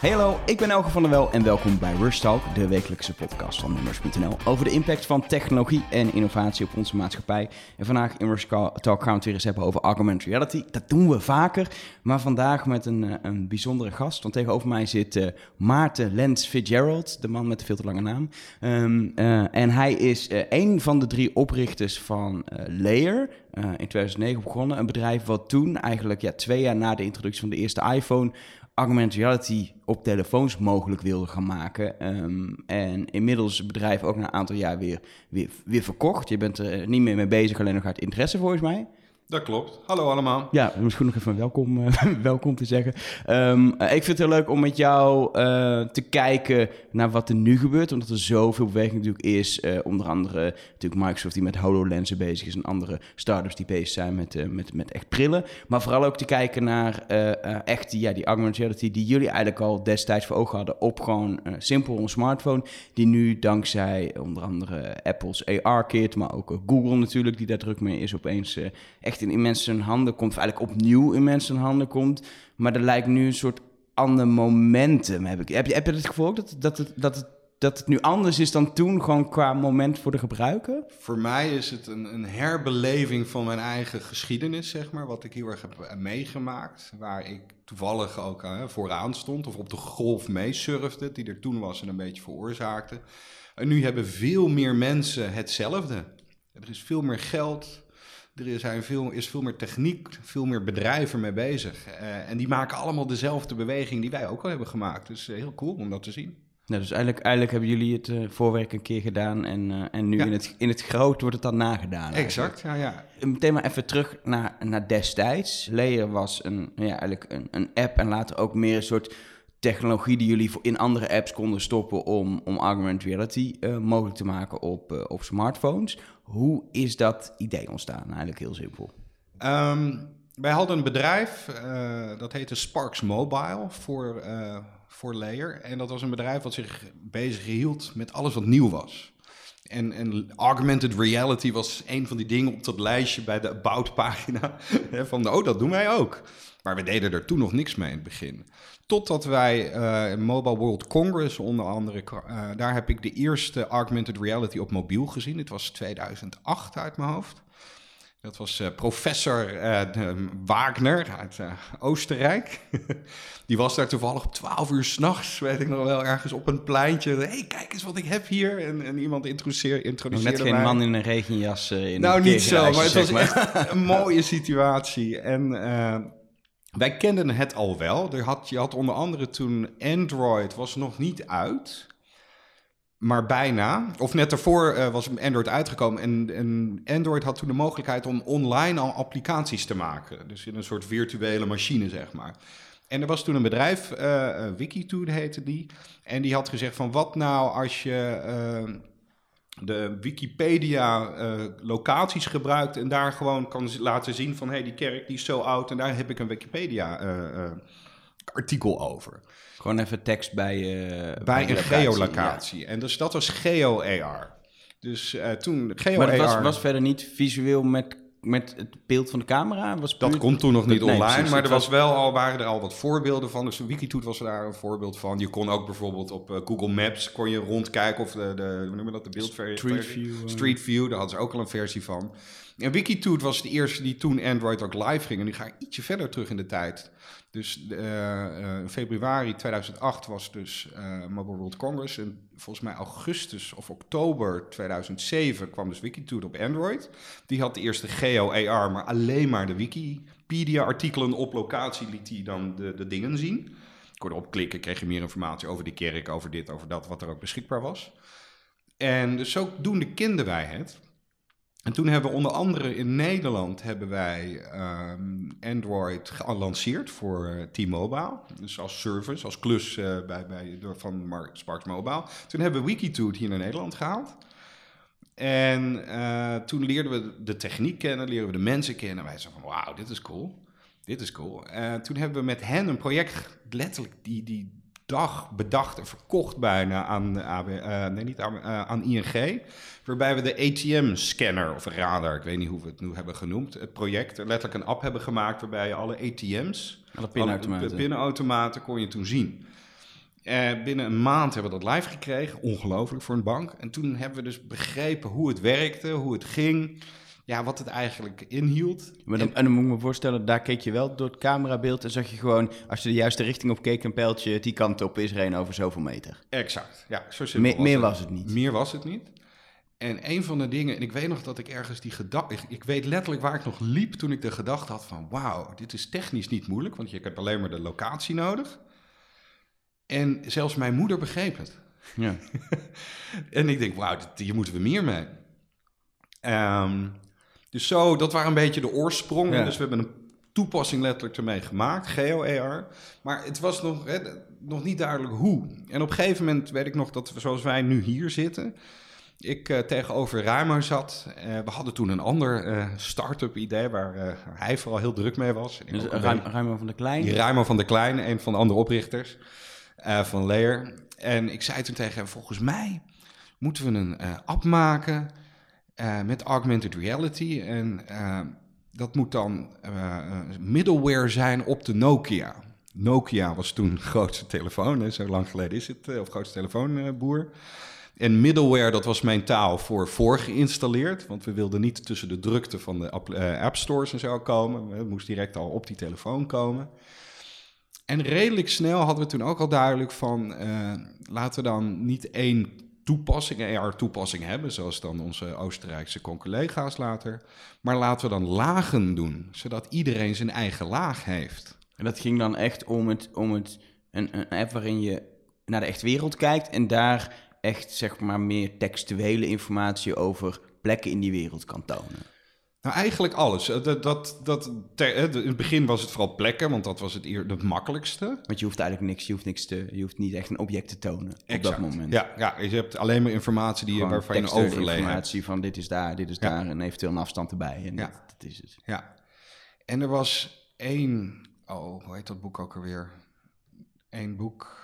Hey hallo, ik ben Elke van der Wel en welkom bij Rush Talk, de wekelijkse podcast van Numbers.nl over de impact van technologie en innovatie op onze maatschappij. En vandaag in Rush Talk gaan we het weer eens hebben over augmented reality. Dat doen we vaker, maar vandaag met een, eh, een bijzondere gast. Want tegenover mij zit uh, Maarten Lens Fitzgerald, de man met de veel te lange naam. Um, uh, en hij is uh, een van de drie oprichters van Layer. in 2009 begonnen, een bedrijf wat toen eigenlijk ja, twee jaar na de introductie van de eerste iPhone augmented reality op telefoons mogelijk wilde gaan maken. Um, en inmiddels het bedrijf ook na een aantal jaar weer, weer, verkocht. Je bent er niet meer mee bezig, alleen nog uit interesse volgens mij. Dat klopt. Hallo allemaal. Ja, misschien nog even welkom, uh, welkom te zeggen. Um, uh, ik vind het heel leuk om met jou uh, te kijken naar wat er nu gebeurt. Omdat er zoveel beweging natuurlijk is. onder andere natuurlijk Microsoft die met HoloLensen bezig is. En andere startups die bezig zijn met, met, met echt brillen. Maar vooral ook te kijken naar echt die, ja, die augmented reality die jullie eigenlijk al destijds voor ogen hadden. Op gewoon simpel een smartphone. Die nu dankzij onder andere Apple's AR-kit, maar ook Google natuurlijk die daar druk mee is opeens echt in, mensen handen komt, of eigenlijk opnieuw in mensen handen komt. Maar er lijkt nu een soort ander momentum. Heb, ik. heb, je, heb je het gevoel dat, dat, het, dat, het, dat het nu anders is dan toen, gewoon qua moment voor de gebruiker? Voor mij is het een, een herbeleving van mijn eigen geschiedenis, zeg maar. Wat ik heel erg heb meegemaakt. Waar ik toevallig ook uh, vooraan stond, of op de golf meesurfde, die er toen was en een beetje veroorzaakte. En nu hebben veel meer mensen hetzelfde. Er is veel meer geld, er zijn veel, is veel meer techniek, veel meer bedrijven mee bezig. Uh, en die maken allemaal dezelfde beweging die wij ook al hebben gemaakt. Dus uh, heel cool om dat te zien. Dus eigenlijk, eigenlijk hebben jullie het uh, voorwerk een keer gedaan en, en nu ja. in, het, in het groot wordt het dan nagedaan. Exact, ja, ja. Meteen maar even terug naar, naar destijds. Layer was een, ja, eigenlijk een, een app en later ook meer een soort technologie die jullie in andere apps konden stoppen om, om augmented reality uh, mogelijk te maken op, uh, op smartphones. Hoe is dat idee ontstaan? Eigenlijk heel simpel. Um, wij hadden een bedrijf, uh, dat heette Sparks Mobile voor, voor Layer. En dat was een bedrijf wat zich bezig hield met alles wat nieuw was. En, en, augmented reality was een van die dingen op dat lijstje bij de About pagina. van, oh, dat doen wij ook. Maar we deden er toen nog niks mee in het begin. Totdat wij uh, Mobile World Congress onder andere, uh, daar heb ik de eerste augmented reality op mobiel gezien. Het was 2008 uit mijn hoofd. Dat was uh, professor Wagner uit Oostenrijk. Die was daar toevallig op 12 uur s'nachts, weet ik nog wel, ergens op een pleintje. Hé, hey, kijk eens wat ik heb hier. En, en iemand introduceerde, introduceerde Net geen mij. man in een regenjas in Nou, niet zo, maar het was echt een mooie situatie. En wij kenden het al wel. Had, je had onder andere toen Android was nog niet uit, maar bijna. Of net daarvoor uh, was Android uitgekomen. En, en, Android had toen de mogelijkheid om online al applicaties te maken. Dus in een soort virtuele machine, zeg maar. En er was toen een bedrijf, uh, heette die. En die had gezegd van wat nou als je... de Wikipedia uh, locaties gebruikt en daar gewoon kan laten zien van hé, hey, die kerk die is zo oud en daar heb ik een Wikipedia uh, uh, artikel over. Gewoon even tekst bij, bij, bij een geolocatie. Ja. En dus dat was geo-AR. Dus toen geo-AR... Maar het was, was verder niet visueel met met het beeld van de camera? Was dat komt toen nog niet online, maar er was wel al, waren er al wat voorbeelden van. Dus Wikitoet was daar een voorbeeld van. Je kon ook bijvoorbeeld op uh, Google Maps kon je rondkijken of de, de hoe noemen dat, de beeldversie? Street View. Street View, daar hadden ze ook al een versie van. En Wikitoet was de eerste die toen Android ook live ging. En die ga ik ietsje verder terug in de tijd. Dus uh, februari 2008 was dus uh, Mobile World Congress. En volgens mij augustus of oktober 2007 kwam dus Wikitoet op Android. Die had de eerste Geo-AR, maar alleen maar de Wikipedia-artikelen op locatie liet hij dan de, de dingen zien. Kon erop klikken, kreeg je meer informatie over die kerk, over dit, over dat, wat er ook beschikbaar was. En dus zodoende kenden wij het. En toen hebben we onder andere in Nederland hebben wij um, Android gelanceerd voor uh, T-Mobile. Dus als service, als klus uh, bij, bij, door, van Sparks Mobile. Toen hebben we Wikitoot hier naar Nederland gehaald. En uh, toen leerden we de techniek kennen, leerden we de mensen kennen. Wij zeiden van, wauw, dit is cool. Dit is cool. toen hebben we met hen een project, letterlijk die, die dag bedacht en verkocht bijna aan, AB, uh, nee, niet aan, uh, aan ING. Waarbij we de ATM-scanner of radar, ik weet niet hoe we het nu hebben genoemd, het project, letterlijk een app hebben gemaakt waarbij je alle ATM's, alle pinautomaten, alle pinautomaten kon je toen zien. Eh, binnen een maand hebben we dat live gekregen. Ongelooflijk voor een bank. En toen hebben we dus begrepen hoe het werkte, hoe het ging. Ja, wat het eigenlijk inhield. Maar dan, en dan moet ik me voorstellen, daar keek je wel door het camerabeeld en zag je gewoon, als je de juiste richting op keek, een pijltje die kant op is een over zoveel meter. Exact, ja. Zo simpel Me- meer was het niet. Meer was het niet. En een van de dingen, en ik weet nog dat ik ergens die gedachte, ik, ik weet letterlijk waar ik nog liep toen ik de gedachte had van, wauw, dit is technisch niet moeilijk, want je hebt alleen maar de locatie nodig. En zelfs mijn moeder begreep het. Ja. En ik denk, wauw, dit- hier moeten we meer mee. Ehm, dus zo, dat waren een beetje de oorsprongen. Ja. Dus we hebben een toepassing letterlijk ermee gemaakt, GeoAR. Maar het was nog, hè, nog niet duidelijk hoe. En op een gegeven moment weet ik nog dat we, zoals wij nu hier zitten... ik eh, tegenover Ruimo zat. Eh, we hadden toen een ander eh, start-up idee... waar hij vooral heel druk mee was. Dus ook een ruim, beetje. Ruimo van der Klein. Die Ruimo van der Klein, een van de andere oprichters van Layer. En ik zei toen tegen hem, volgens mij moeten we een app maken eh, met augmented reality. En eh, dat moet dan eh, middleware zijn op de Nokia. Nokia was toen grootste telefoon, zo lang geleden is het, of grootste telefoonboer. En middleware, dat was mijn taal voor voorgeïnstalleerd. Want we wilden niet tussen de drukte van de app, stores en zo komen. Het moest direct al op die telefoon komen. En redelijk snel hadden we toen ook al duidelijk van... laten we dan niet één toepassing, een AR-toepassing hebben... zoals dan onze Oostenrijkse collega's later... maar laten we dan lagen doen, zodat iedereen zijn eigen laag heeft. En dat ging dan echt om, het, om het, een, een app waarin je naar de echte wereld kijkt en daar echt zeg maar meer textuele informatie over plekken in die wereld kan tonen. Nou, eigenlijk alles. Eh, Dat, dat, dat, ter- eh, in het begin was het vooral plekken, want dat was het, eer, het makkelijkste. Want je hoeft eigenlijk niks, je hoeft niks te, je hoeft niet echt een object te tonen op Exact. dat moment. Ja, ja, je hebt alleen maar informatie die je, waarvan je hebt. informatie van dit is daar, dit is Ja. daar en eventueel een afstand erbij en Ja. dat, dat is het. Ja. En er was één, oh, hoe heet dat boek ook alweer? Eén boek.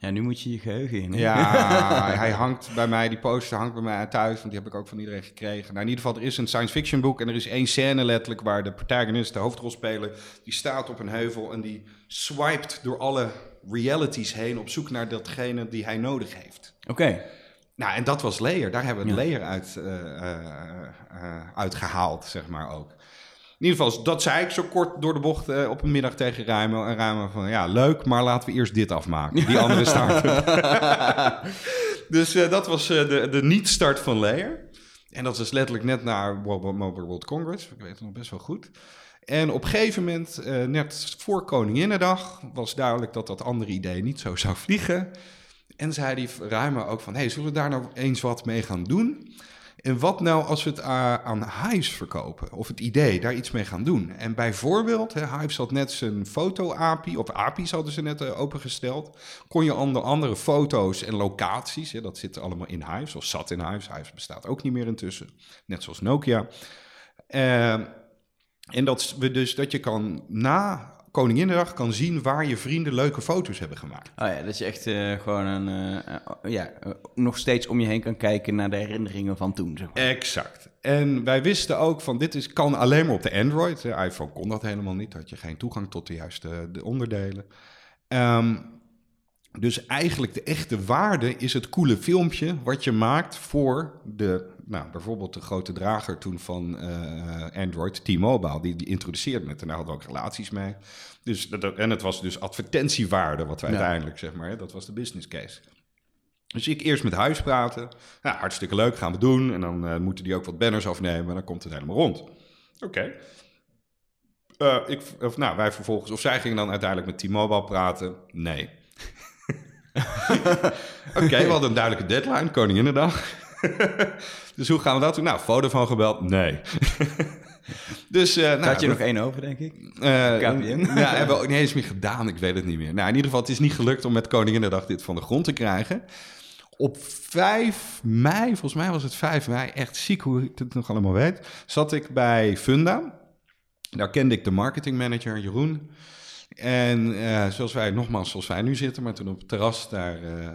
Ja, nu moet je je geheugen in. hè? Ja, hij hangt bij mij, die poster hangt bij mij thuis, want die heb ik ook van iedereen gekregen. Nou, in ieder geval, er is een science fiction boek en er is één scène letterlijk waar de protagonist, de hoofdrolspeler, die staat op een heuvel en die swiped door alle realities heen op zoek naar datgene die hij nodig heeft. Oké, Nou, en dat was Layer. Daar hebben we het Ja. Layer uit, eh, uitgehaald, zeg maar ook. In ieder geval, dat zei ik zo kort door de bocht eh, op een middag tegen Ruimo. En Ruimo van, ja, leuk, maar laten we eerst dit afmaken. Die andere start. dus eh, dat was eh, de, de niet-start van Layer. En dat was letterlijk net na Mobile World Congress. Ik weet het nog best wel goed. En op een gegeven moment, net voor Koninginnedag, was duidelijk dat dat andere idee niet zo zou vliegen. En zei die ruimer ook van, hey, zullen we daar nou eens wat mee gaan doen? En wat nou als we het aan Hives verkopen? Of het idee, daar iets mee gaan doen? En bijvoorbeeld, hè, Hives had net zijn foto-API, of API's hadden ze net uh, opengesteld. Kon je onder andere foto's en locaties, dat zit allemaal in Hives, of zat in Hives. Hives bestaat ook niet meer intussen, net zoals Nokia. Uh, en dat we dus dat je kan na Koninginnedag kan zien waar je vrienden leuke foto's hebben gemaakt. Oh ja, dat je echt uh, gewoon een, uh, ja, uh, nog steeds om je heen kan kijken naar de herinneringen van toen. Zeg maar. Exact. En wij wisten ook van dit is, kan alleen maar op de Android. De iPhone kon dat helemaal niet. Had je geen toegang tot de juiste de onderdelen. Um, dus eigenlijk de echte waarde is het coole filmpje wat je maakt voor de, nou, bijvoorbeeld de grote drager toen van uh, Android, T-Mobile. Die, die introduceerde het en daar hadden we ook relaties mee. Dus, dat, en het was dus advertentiewaarde wat wij ja. uiteindelijk, zeg maar, hè, dat was de business case. Dus ik eerst met huis praten. Nou, hartstikke leuk, gaan we doen. En dan uh, moeten die ook wat banners afnemen en dan komt het helemaal rond. Oké. Okay. Uh, ik, of, nou, wij vervolgens, of zij gingen dan uiteindelijk met T-Mobile praten. Nee. Oké, okay, we hadden een duidelijke deadline, Koninginnedag. dus hoe gaan we dat doen? Nou, foto van gebeld? Nee. dus, uh, nou, had je nog één over, denk ik? Uh, KPN? ja, hebben we ook niet eens meer gedaan. Ik weet het niet meer. Nou, in ieder geval, het is niet gelukt om met Koninginnedag dit van de grond te krijgen. Op 5 mei, volgens mij was het 5 mei, echt ziek hoe ik het nog allemaal weet, zat ik bij Funda. Daar kende ik de marketingmanager, Jeroen. En uh, zoals wij, nogmaals, zoals wij nu zitten, maar toen op het terras daar uh, uh,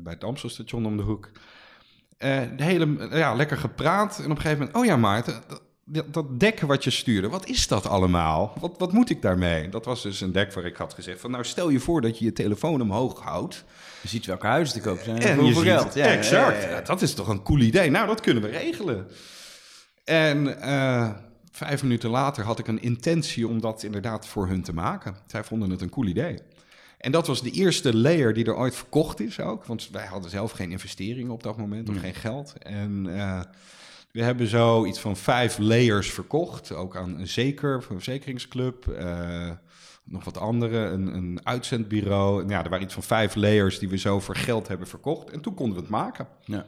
bij het Amstelstation om de hoek. De hele, ja, lekker gepraat. En op een gegeven moment, oh ja Maarten, dat, dat dek wat je stuurde, wat is dat allemaal? Wat, wat moet ik daarmee? Dat was dus een dek waar ik had gezegd van, nou stel je voor dat je je telefoon omhoog houdt. Je ziet welke huizen te koop zijn en, hoeveel geld. Ja, exact. ja, ja, ja. Ja, dat is toch een cool idee. Nou, dat kunnen we regelen. En eh, vijf minuten later had ik een intentie om dat inderdaad voor hun te maken. Zij vonden het een cool idee. En dat was de eerste layer die er ooit verkocht is ook. Want wij hadden zelf geen investeringen op dat moment of geen geld. En eh, we hebben zo iets van vijf layers verkocht. Ook aan een zeker, een verzekeringsclub. eh, nog wat andere, een, een uitzendbureau. Ja, er waren iets van vijf layers die we zo voor geld hebben verkocht. En toen konden we het maken. Ja.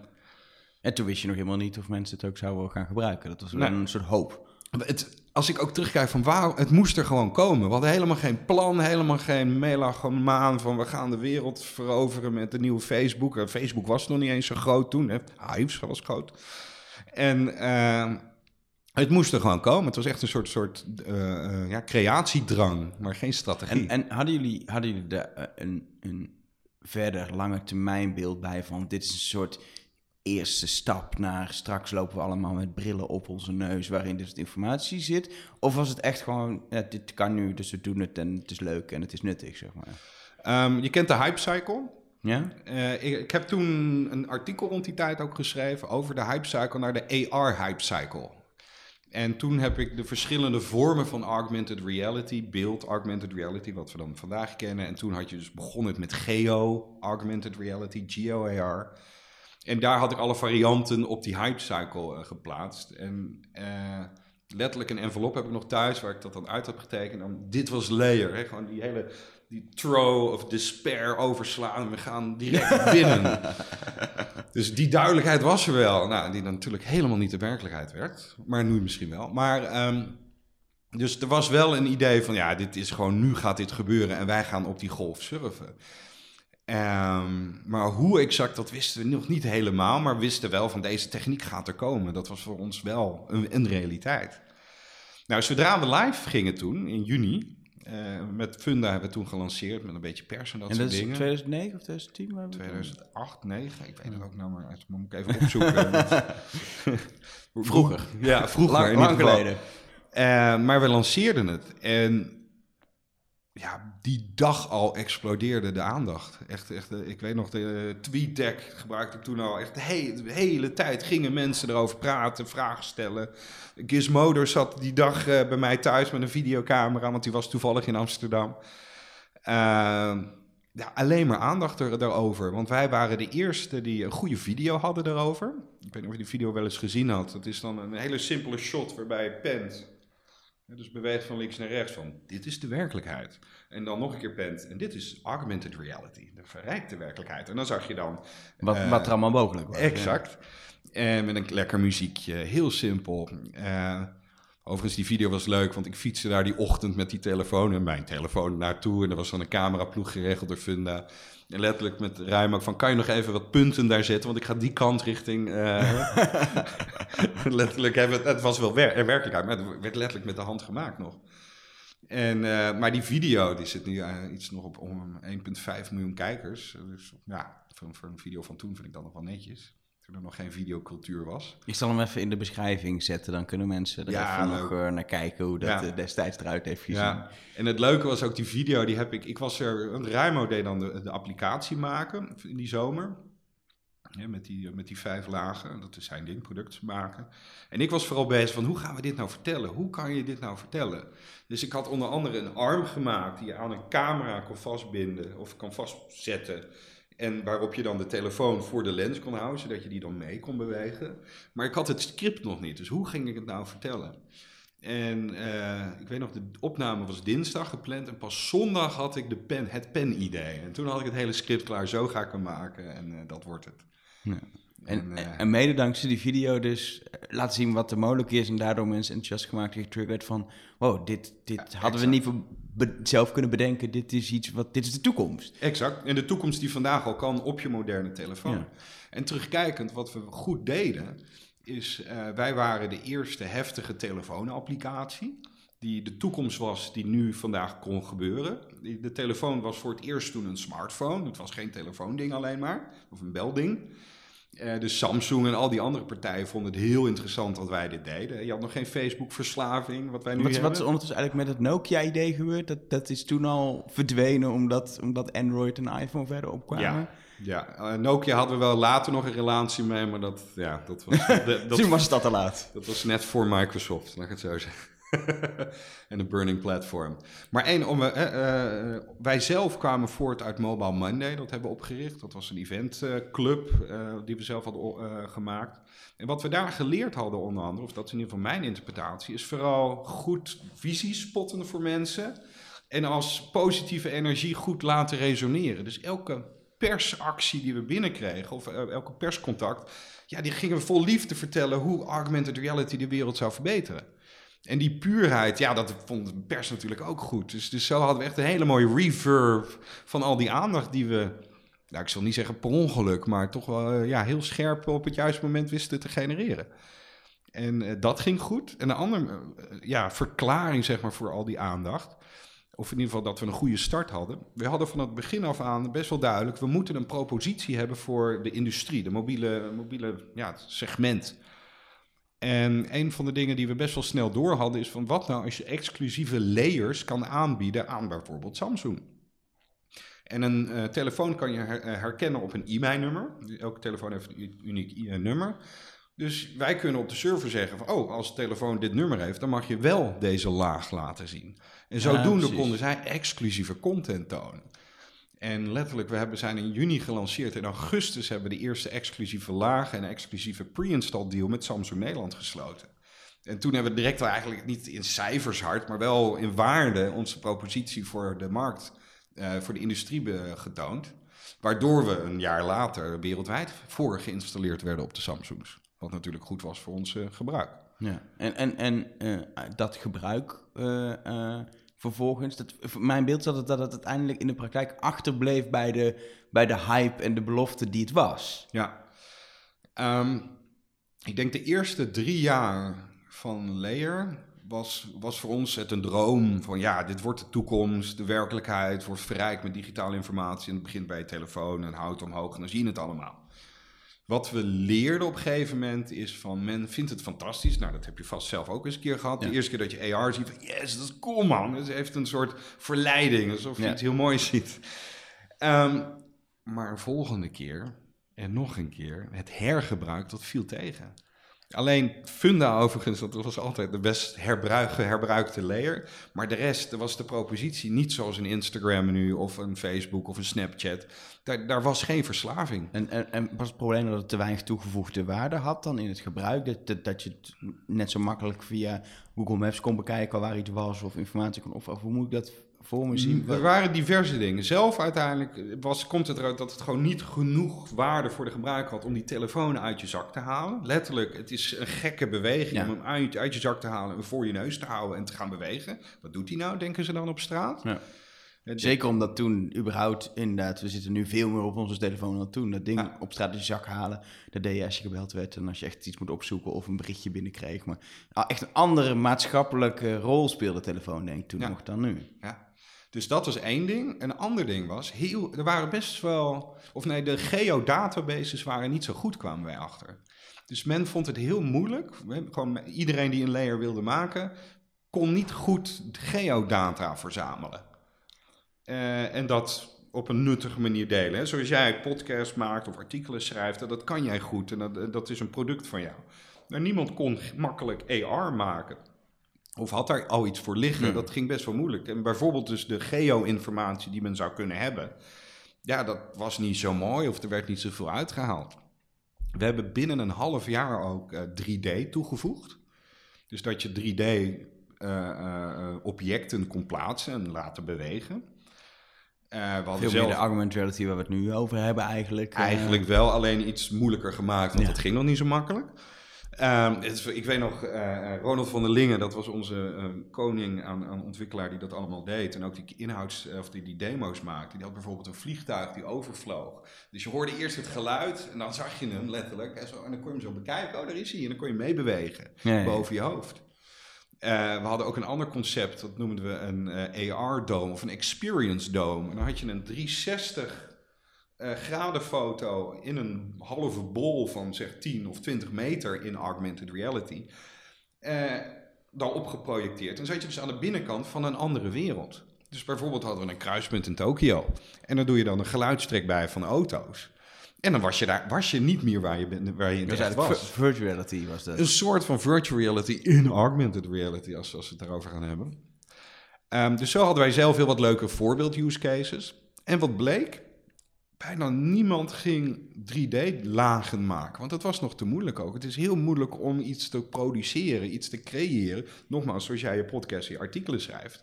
En toen wist je nog helemaal niet of mensen het ook zouden gaan gebruiken. Dat was Nee. een soort hoop. Het, als ik ook terugkijk van waarom, het moest er gewoon komen. We hadden helemaal geen plan, helemaal geen melanchomaan van we gaan de wereld veroveren met de nieuwe Facebook. En Facebook was nog niet eens zo groot toen, hè. Was groot. En eh, het moest er gewoon komen. Het was echt een soort, soort eh, eh, ja, creatiedrang, maar geen strategie. En, en hadden jullie, hadden jullie eh, een, een verder lange termijn beeld bij van dit is een soort eerste stap naar straks lopen we allemaal met brillen op onze neus waarin dus informatie zit? Of was het echt gewoon, ja, dit kan nu, dus we doen het en het is leuk en het is nuttig, zeg maar. Ehm, je kent de hype cycle. Ja? Eh, ik, ik heb toen een artikel rond die tijd ook geschreven over de hype cycle naar de AR hype cycle. En toen heb ik de verschillende vormen van augmented reality, beeld augmented reality, wat we dan vandaag kennen. En toen had je dus begonnen met geo augmented reality, geo AR. En daar had ik alle varianten op die hype cycle eh, geplaatst. En eh, letterlijk een envelop heb ik nog thuis waar ik dat dan uit heb getekend. En dit was layer, hè? gewoon die hele die throw of despair overslaan. En we gaan direct binnen. dus die duidelijkheid was er wel. Nou, die dan natuurlijk helemaal niet de werkelijkheid werd. Maar nu misschien wel. Maar ehm, dus er was wel een idee van, ja, dit is gewoon, nu gaat dit gebeuren en wij gaan op die golf surfen. Ehm, maar hoe exact, dat wisten we nog niet helemaal, maar wisten wel van deze techniek gaat er komen. Dat was voor ons wel een, een realiteit. Nou, zodra we live gingen toen, in juni, eh, met Funda hebben we toen gelanceerd, met een beetje pers en dat en soort dat is dingen. 2009 of 2010? waar we het 2008, 2009, ik weet het ook nou maar, uit, moet ik even opzoeken. Vroeger. Ja, vroeger. Lang, in lang geleden. Eh, maar we lanceerden het. En ja, die dag al explodeerde de aandacht. Echt, echt eh, ik weet nog, de TweetDeck gebruikte ik toen al. Echt de hele, tijd gingen mensen erover praten, vragen stellen. Gizmodo zat die dag eh, bij mij thuis met een videocamera, want die was toevallig in Amsterdam. Eh, ja, alleen maar aandacht er. Want wij waren de eerste die een goede video hadden daarover. Ik weet niet of je die video wel eens gezien had. Dat is dan een hele simpele shot waarbij pent. Dus beweegt van links naar rechts van dit is de werkelijkheid. En dan nog een keer pent. En dit is augmented reality, de verrijkte werkelijkheid. En dan zag je dan Wat, Eh, wat er allemaal mogelijk was. Exact. En met een lekker muziekje, heel simpel. Eh, overigens, die video was leuk, want ik fietste daar die ochtend met die telefoon en mijn telefoon naartoe. En er was dan een cameraploeg geregeld door Funda. En letterlijk met ook van, kan je nog even wat punten daar zetten? Want ik ga die kant richting... eh, letterlijk, hebben het, was wel wer er werkelijkheid, maar het werd letterlijk met de hand gemaakt nog. En, eh, maar die video, die zit nu eh, iets nog op om 1,5 miljoen kijkers. Dus ja, voor, voor een video van toen vind ik dat nog wel netjes. Toen er nog geen videocultuur was. Ik zal hem even in de beschrijving zetten, dan kunnen mensen er Ja, even leuk. nog eh, naar kijken hoe dat Ja. eh, destijds eruit heeft gezien. Ja, en het leuke was ook die video, die heb ik... Ik was er, een Ruimo deed dan de, de applicatie maken in die zomer. Ja, met, die, met die vijf lagen, dat is zijn ding, product maken. En ik was vooral bezig van, hoe gaan we dit nou vertellen? Hoe kan je dit nou vertellen? Dus ik had onder andere een arm gemaakt die je aan een camera kon vastbinden of kan vastzetten. En waarop je dan de telefoon voor de lens kon houden, zodat je die dan mee kon bewegen. Maar ik had het script nog niet, dus hoe ging ik het nou vertellen? En eh, ik weet nog, de opname was dinsdag gepland en pas zondag had ik de pen, het pen-idee. En toen had ik het hele script klaar, zo ga ik hem maken en eh, dat wordt het. Ja. En, En, eh, en mede dankzij die video dus eh, laten zien wat er mogelijk is en daardoor mensen enthousiast gemaakt en getriggerd van wow, dit, dit hadden we niet voor be- zelf kunnen bedenken, dit is iets wat, dit is de toekomst. Exact. En de toekomst die vandaag al kan op je moderne telefoon. Ja. En terugkijkend, wat we goed deden, is eh, wij waren de eerste heftige telefoonapplicatie. Die de toekomst was die nu vandaag kon gebeuren. De telefoon was voor het eerst toen een smartphone. Het was geen telefoonding alleen maar, of een belding. Uh, dus Samsung en al die andere partijen vonden het heel interessant wat wij dit deden. Je had nog geen Facebook-verslaving, wat wij nu wat, hebben. Wat is ondertussen eigenlijk met het Nokia-idee gebeurd? Dat, dat is toen al verdwenen omdat, omdat Android en iPhone verder opkwamen? Ja. Ja, uh, Nokia hadden we wel later nog een relatie mee, maar dat, ja, dat was... Dat, toen was dat te laat. Dat was net voor Microsoft, laat ik het zo zeggen. en de Burning Platform. Maar één, om, uh, uh, wij zelf kwamen voort uit Mobile Monday. Dat hebben we opgericht. Dat was een eventclub uh, die we zelf hadden gemaakt. En wat we daar geleerd hadden onder andere, of dat is in ieder geval mijn interpretatie, is vooral goed visie spotten voor mensen. En als positieve energie goed laten resoneren. Dus elke persactie die we binnenkregen, of elke perscontact, ja, die gingen we vol liefde vertellen hoe augmented reality de wereld zou verbeteren. En die puurheid, ja, dat vond de pers natuurlijk ook goed. Dus, dus zo hadden we echt een hele mooie reverb van al die aandacht die we, nou, ik zal niet zeggen per ongeluk, maar toch wel ja, heel scherp op het juiste moment wisten te genereren. En uh, dat ging goed. En een andere uh, ja, verklaring, zeg maar, voor al die aandacht. Of in ieder geval dat we een goede start hadden. We hadden van het begin af aan best wel duidelijk... we moeten een propositie hebben voor de industrie, de mobiele, mobiele ja, segment. En een van de dingen die we best wel snel door hadden... is van wat nou als je exclusieve layers kan aanbieden aan bijvoorbeeld Samsung. En een uh, telefoon kan je her herkennen op een e-mailnummer. Elke telefoon heeft een uniek e nummer. Dus wij kunnen op de server zeggen van, oh, als de telefoon dit nummer heeft, dan mag je wel deze laag laten zien. En zodoende ja, konden zij exclusieve content tonen. En letterlijk, we hebben, zijn in juni gelanceerd. In augustus hebben we de eerste exclusieve laag en exclusieve pre-install deal met Samsung Nederland gesloten. En toen hebben we direct eigenlijk niet in cijfers hard, maar wel in waarde onze propositie voor de markt, uh, voor de industrie getoond. Waardoor we een jaar later wereldwijd voor geïnstalleerd werden op de Samsungs. Wat natuurlijk goed was voor ons uh, gebruik. Ja, en, en, en uh, dat gebruik vervolgens, dat, mijn beeld is dat het, uiteindelijk in de praktijk achterbleef bij de, bij de hype en de belofte die het was. Ja, um, ik denk de eerste drie jaar van Layer was, was voor ons het een droom van ja, dit wordt de toekomst, de werkelijkheid wordt verrijkt met digitale informatie en het begint bij je telefoon en houdt omhoog en dan zie je het allemaal. Wat we leerden op een gegeven moment is van men vindt het fantastisch. Nou, dat heb je vast zelf ook eens een keer gehad. Ja. De eerste keer dat je AR ziet van yes, dat is cool man. Het heeft een soort verleiding, alsof je ja. iets heel moois ziet. Um, maar een volgende keer en nog een keer, het hergebruik, dat viel tegen. Alleen Funda overigens, dat was altijd de best herbruik, herbruikte layer. Maar de rest, was de propositie niet zoals een Instagram nu of een Facebook of een Snapchat. Daar, daar was geen verslaving. En, en, en was het probleem dat het te weinig toegevoegde waarde had dan in het gebruik? Dat, dat, dat je het net zo makkelijk via Google Maps kon bekijken waar iets was of informatie kon of hoe moet ik dat voor me zien? Er waren diverse dingen. Zelf uiteindelijk was, komt het eruit dat het gewoon niet genoeg waarde voor de gebruiker had om die telefoon uit je zak te halen. Letterlijk, het is een gekke beweging ja. om hem uit, uit, je zak te halen en voor je neus te houden en te gaan bewegen. Wat doet hij nou, denken ze dan op straat? Ja. Zeker omdat toen überhaupt, inderdaad, we zitten nu veel meer op onze telefoon dan toen. Dat ding ja. op straat in je zak halen, dat deed je als je gebeld werd en als je echt iets moet opzoeken of een berichtje binnenkreeg. Maar echt een andere maatschappelijke rol speelde de telefoon, denk ik, toen nog dan nu. Ja. Dus dat was één ding. Een ander ding was, heel, er waren best wel, of nee, de geodatabases waren niet zo goed, kwamen wij achter. Dus men vond het heel moeilijk. Gewoon iedereen die een layer wilde maken, kon niet goed geodata verzamelen. Uh, en dat op een nuttige manier delen. Hè. Zoals jij podcast maakt of artikelen schrijft, dat kan jij goed en dat, dat is een product van jou. Maar niemand kon makkelijk AR maken. Of had daar al iets voor liggen? Dat ging best wel moeilijk. En bijvoorbeeld dus de geo-informatie die men zou kunnen hebben. Ja, dat was niet zo mooi of er werd niet zoveel uitgehaald. We hebben binnen een half jaar ook uh, 3D toegevoegd. Dus dat je 3D-objecten uh, kon plaatsen en laten bewegen. Uh, we Veel zelf... meer de augmented reality waar we het nu over hebben eigenlijk. Eigenlijk wel, alleen iets moeilijker gemaakt, want ja. het ging nog niet zo makkelijk. Um, is, ik weet nog, uh, Ronald van der Lingen, dat was onze uh, koning aan, aan, ontwikkelaar die dat allemaal deed. En ook die inhouds, of die, die demo's maakte. Die had bijvoorbeeld een vliegtuig die overvloog. Dus je hoorde eerst het geluid en dan zag je hem letterlijk. En, zo, en dan kon je hem zo bekijken, oh daar is hij. En dan kon je meebewegen ja, ja. boven je hoofd. We hadden ook een ander concept, dat noemden we een AR-dome of een experience dome. En dan had je een 360 eh gradenfoto in een halve bol van zeg 10 of 20 meter in augmented reality. eh, daarop geprojecteerd. En zat je dus aan de binnenkant van een andere wereld. Dus bijvoorbeeld hadden we een kruispunt in Tokio. En dan doe je dan een geluidstrek bij van auto's. En dan was je daar was je niet meer waar je, bent- waar je in eigenlijk was. vir- virtual reality was dat. Een soort van virtual reality in augmented reality, als, als we het daarover gaan hebben. Ehm, dus zo hadden wij zelf heel wat leuke voorbeeld use cases. En wat bleek? Bijna niemand ging 3D-lagen maken, want dat was nog te moeilijk ook. Het is heel moeilijk om iets te produceren, iets te creëren. Nogmaals, zoals jij je podcast, je artikelen schrijft.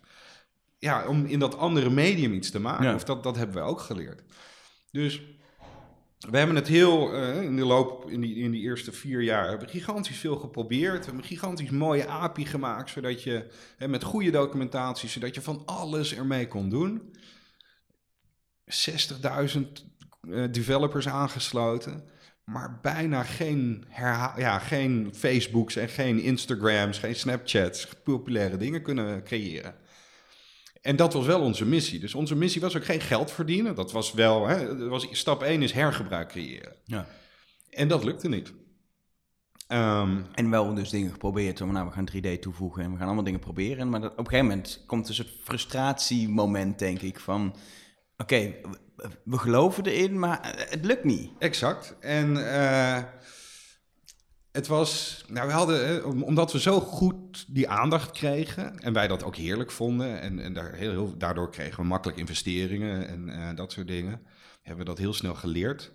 Ja, om in dat andere medium iets te maken. Ja. Of dat, dat hebben we ook geleerd. Dus we hebben het heel eh, in de loop, in die, in die eerste vier jaar, hebben gigantisch veel geprobeerd. We hebben een gigantisch mooie API gemaakt, zodat je hè, met goede documentatie, zodat je van alles ermee kon doen. 60.000 eh, developers aangesloten, maar bijna geen, ja, geen Facebooks en geen Instagrams, geen Snapchats, populaire dingen kunnen creëren. En dat was wel onze missie. Dus onze missie was ook geen geld verdienen. Dat was wel, hè, was, stap 1 is hergebruik creëren. Ja. En dat lukte niet. Ehm, En wel dus dingen geprobeerd. Van, nou, we gaan 3D toevoegen en we gaan allemaal dingen proberen. Maar dat, op een gegeven moment komt dus het frustratiemoment, denk ik, van... Oké, we, we geloven erin, maar het lukt niet. exact. En eh, het was, nou we hadden, om- omdat we zo goed die aandacht kregen en wij dat ook heerlijk vonden en, en daar heel, heel, daardoor kregen we makkelijk investeringen en eh, dat soort dingen, hebben we dat heel snel geleerd.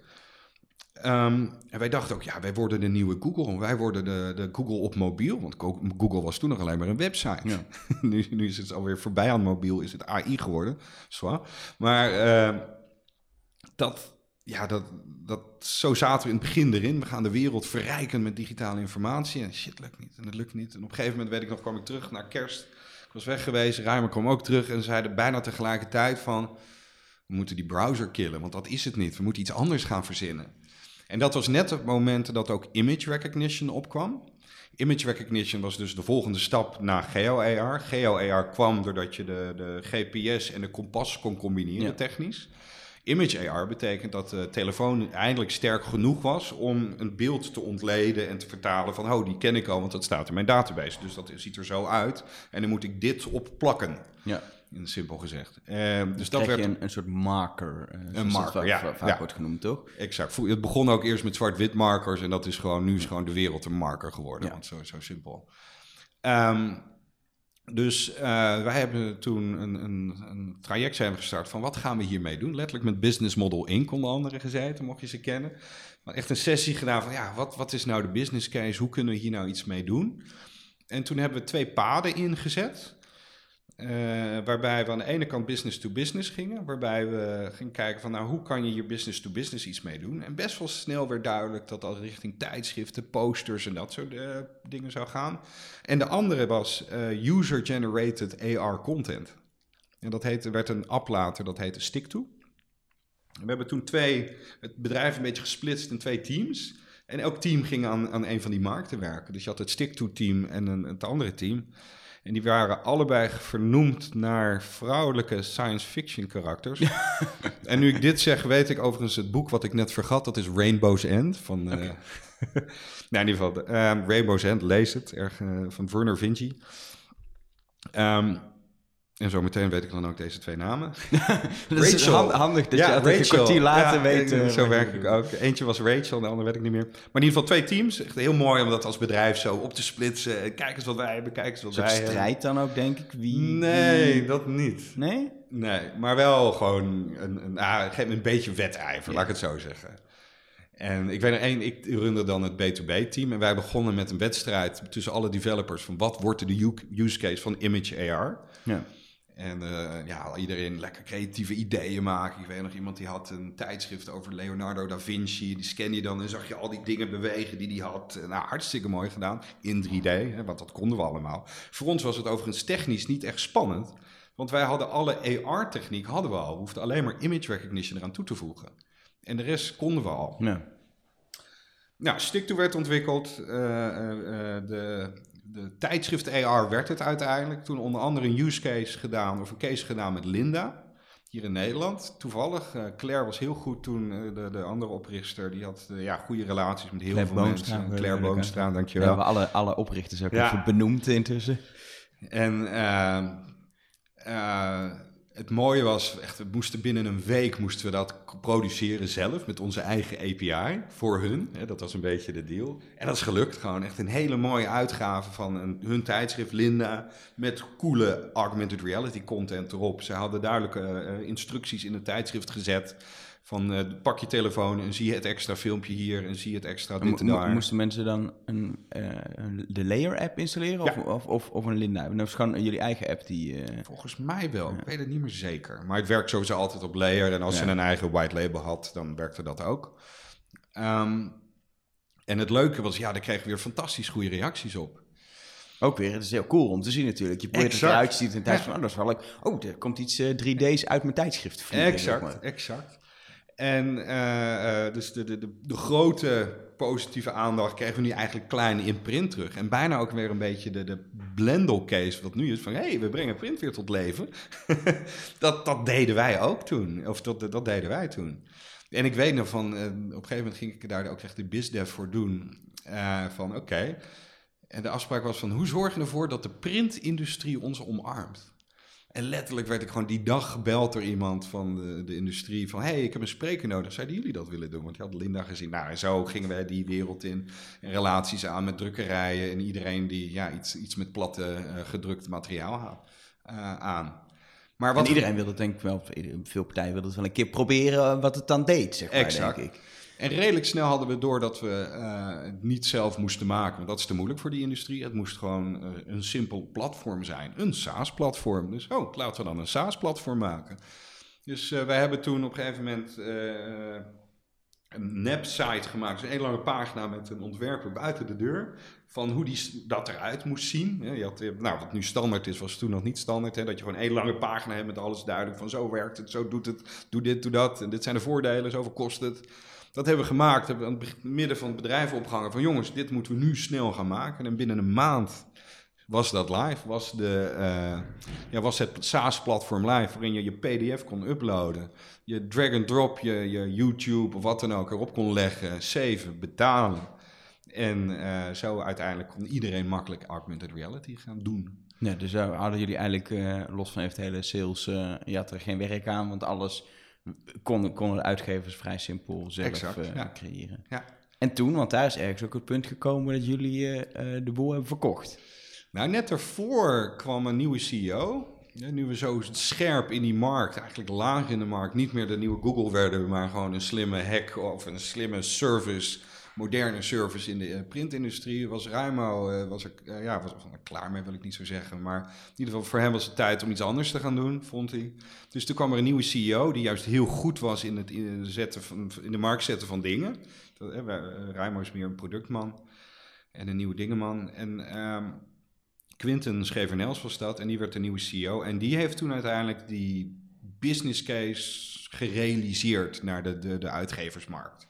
Ehm, en wij dachten ook, ja, wij worden de nieuwe Google. Wij worden de, de Google op mobiel. Want Go- Google was toen nog alleen maar een website. Ja. nu, nu is het alweer voorbij aan mobiel, is het AI geworden. Zwaar. Maar ehm, dat, ja, dat, dat, zo zaten we in het begin erin. We gaan de wereld verrijken met digitale informatie. En shit, lukt niet. En het lukt niet. En op een gegeven moment, weet ik nog, kwam ik terug naar kerst. Ik was weg geweest. Ruimer kwam ook terug. En zeiden bijna tegelijkertijd van... We moeten die browser killen, want dat is het niet. We moeten iets anders gaan verzinnen. En dat was net het moment dat ook image recognition opkwam. Image recognition was dus de volgende stap naar geo-AR. Geo-AR kwam doordat je de, de GPS en de kompas kon combineren Ja. technisch. Image AR betekent dat de telefoon eindelijk sterk genoeg was om een beeld te ontleden en te vertalen van, oh, die ken ik al, want dat staat in mijn database. Dus dat ziet er zo uit. En dan moet ik dit op plakken, Ja. in simpel gezegd. Eh, dus dat werd een, een soort marker. eh, dat marker, ja, va- vaak ja. wordt genoemd, toch? Exact. Het begon ook eerst met zwart-wit markers en dat is gewoon, nu is gewoon de wereld een marker geworden. Ja. Want zo, zo simpel. Ehm, dus eh, wij hebben toen een, een, een traject zijn gestart van wat gaan we hiermee doen? Letterlijk met Business Model Inc. onder andere gezeten, mocht je ze kennen. Maar echt een sessie gedaan van ja, wat, wat is nou de business case? Hoe kunnen we hier nou iets mee doen? En toen hebben we twee paden ingezet. Eh, waarbij we aan de ene kant business to business gingen. Waarbij we gingen kijken van nou, hoe kan je hier business to business iets mee doen. En best wel snel werd duidelijk dat dat richting tijdschriften, posters en dat soort eh, dingen zou gaan. En de andere was eh, user-generated AR content. En dat werd een app later, dat heette Stick-To. We hebben toen twee, het bedrijf een beetje gesplitst in twee teams. En elk team ging aan, aan een van die markten werken. Dus je had het Stick-To-team en een, het andere team. En die waren allebei vernoemd naar vrouwelijke science fiction karakters. en nu ik dit zeg, weet ik overigens het boek wat ik net vergat. Dat is Rainbow's End. Van, eh, nou, in ieder geval, ehm, Rainbow's End, lees het. Erg, eh, van Werner Vinci. Ehm, en zo meteen weet ik dan ook deze twee namen. Dat is Rachel. hand- handig dat je altijd een kwartier later Ja, weet... eh, zo werk ik ook. Eentje was Rachel, de andere weet ik niet meer. Maar in ieder geval twee teams. Echt heel mooi om dat als bedrijf zo op te splitsen. Kijk eens wat wij hebben, kijk eens wat Een wij hebben. strijd dan ook, denk ik. Wie, Nee, wie- dat niet. Nee? Nee, maar wel gewoon een, een, ah, me een beetje wedijver, laat ik het zo zeggen. En ik weet er één, ik runde dan het B2B-team en wij begonnen met een wedstrijd tussen alle developers van wat wordt de use case van Image AR. Ja. En eh, ja, iedereen lekker creatieve ideeën maken. Ik weet nog iemand die had een tijdschrift over Leonardo da Vinci. Die scan je dan en zag je al die dingen bewegen die hij had. Nou, hartstikke mooi gedaan. In 3D, hè, want dat konden we allemaal. Voor ons was het overigens technisch niet echt spannend. Want wij hadden alle AR-techniek hadden we al. We hoefden alleen maar image recognition eraan toe te voegen. En de rest konden we al. Ja. Nou, Stick-To werd ontwikkeld. eh, eh, eh, de, de tijdschrift AR werd het uiteindelijk. Toen onder andere een use case gedaan, of een case gedaan met Linda. hier in Nederland. Toevallig, uh, Claire was heel goed toen, uh, de, de andere oprichter. Die had uh, ja, goede relaties met heel Claire veel Boomstra, mensen. Claire Boomstra, dankjewel. We hebben alle, alle oprichters ook Ja. even benoemd intussen. En eh, eh, het mooie was, echt, we moesten binnen een week moesten we dat produceren zelf met onze eigen API voor hun. Dat was een beetje de deal. En dat is gelukt gewoon. Echt een hele mooie uitgave van een, hun tijdschrift Linda met coole augmented reality content erop. Ze hadden duidelijke eh, instructies in het tijdschrift gezet. Van eh, pak je telefoon en zie je het extra filmpje hier en zie je het extra dit en daar. Moesten mensen dan een, eh, de Layer-app installeren Ja. of, of, of, of een Linda? Dat is gewoon jullie eigen app die... eh, Volgens mij wel. Ik weet het niet meer zeker. Maar het werkt sowieso altijd op layer. En als Ja. je een eigen white label had, dan werkte dat ook. Ehm, en het leuke was, ja, daar kregen we weer fantastisch goede reacties op. Ook weer, het is heel cool om te zien natuurlijk. Je probeert het eruit, je ziet het en tijd Ja. van, oh, dat is wel leuk. Oh, er komt iets eh, 3D's uit mijn tijdschrift. vliegen, zeg Exact, maar. exact. En eh, eh, dus de, de, de, grote positieve aandacht kregen we nu eigenlijk klein in print terug. En bijna ook weer een beetje de, de case, wat nu is van... hé, hey, we brengen print weer tot leven. dat, dat deden wij ook toen. Of dat, dat deden wij toen. En ik weet nog van... eh, op een gegeven moment ging ik daar ook echt de bizdev voor doen. Van oké. En de afspraak was van... hoe zorg je ervoor dat de printindustrie ons omarmt? En letterlijk werd ik gewoon die dag gebeld door iemand van de, de industrie. Van, hey, ik heb een spreker nodig. Zouden jullie dat willen doen? Want je had Linda gezien. Nou, en zo gingen wij die wereld in. En relaties aan met drukkerijen. En iedereen die ja, iets, iets met platte eh, gedrukt materiaal had eh, aan. Maar wat En iedereen wilde het denk ik wel, veel partijen wilden het wel een keer proberen wat het dan deed, zeg maar, Exact. denk ik. En redelijk snel hadden we door dat we eh, het niet zelf moesten maken. Want dat is te moeilijk voor die industrie. Het moest gewoon eh, een simpel platform zijn. Een SaaS-platform. Dus oh, laten we dan een SaaS-platform maken. Dus eh, wij hebben toen op een gegeven moment eh, een nep-site gemaakt. Dus een hele lange pagina met een ontwerper buiten de deur. Van hoe die, dat eruit moest zien. Je had, eh, nou, wat nu standaard is, was toen nog niet standaard. Hè? Dat je gewoon hele lange pagina hebt met alles duidelijk. Van zo werkt het, zo doet het, doe dit, doe dat. En dit zijn de voordelen, zoveel kost het. Dat hebben we gemaakt. Hebben we aan het midden van het bedrijf opgehangen. Van jongens, dit moeten we nu snel gaan maken. En binnen een maand was dat live. Was, de, eh, ja, was het SaaS-platform live. Waarin je je PDF kon uploaden. Je drag-and-drop, je, je YouTube of wat dan ook erop kon leggen. Saven, betalen. En eh, zo uiteindelijk kon iedereen makkelijk augmented reality gaan doen. Ja, dus hadden jullie eigenlijk, eh, los van even het hele sales, je had er geen werk aan, want alles konden, konden de uitgevers vrij simpel zelf Exact, eh, ja. creëren. Ja. En toen, want daar is ergens ook het punt gekomen dat jullie eh, eh, de boel hebben verkocht. Nou, net daarvoor kwam een nieuwe CEO. Ja, nu we zo scherp in die markt, eigenlijk laag in de markt, niet meer de nieuwe Google werden, maar gewoon een slimme hack of een slimme service, moderne service in de eh, printindustrie, was Ruimo, eh, was er, eh, ja, was er klaar mee, wil ik niet zo zeggen. Maar in ieder geval, voor hem was het tijd om iets anders te gaan doen, vond hij. Dus toen kwam er een nieuwe CEO die juist heel goed was in het in zetten van, in de markt zetten van dingen. Ruimo is meer een productman en een nieuwe dingenman. En ehm, Quinten Schevernels was dat en die werd de nieuwe CEO. En die heeft toen uiteindelijk die business case gerealiseerd naar de, de, de uitgeversmarkt.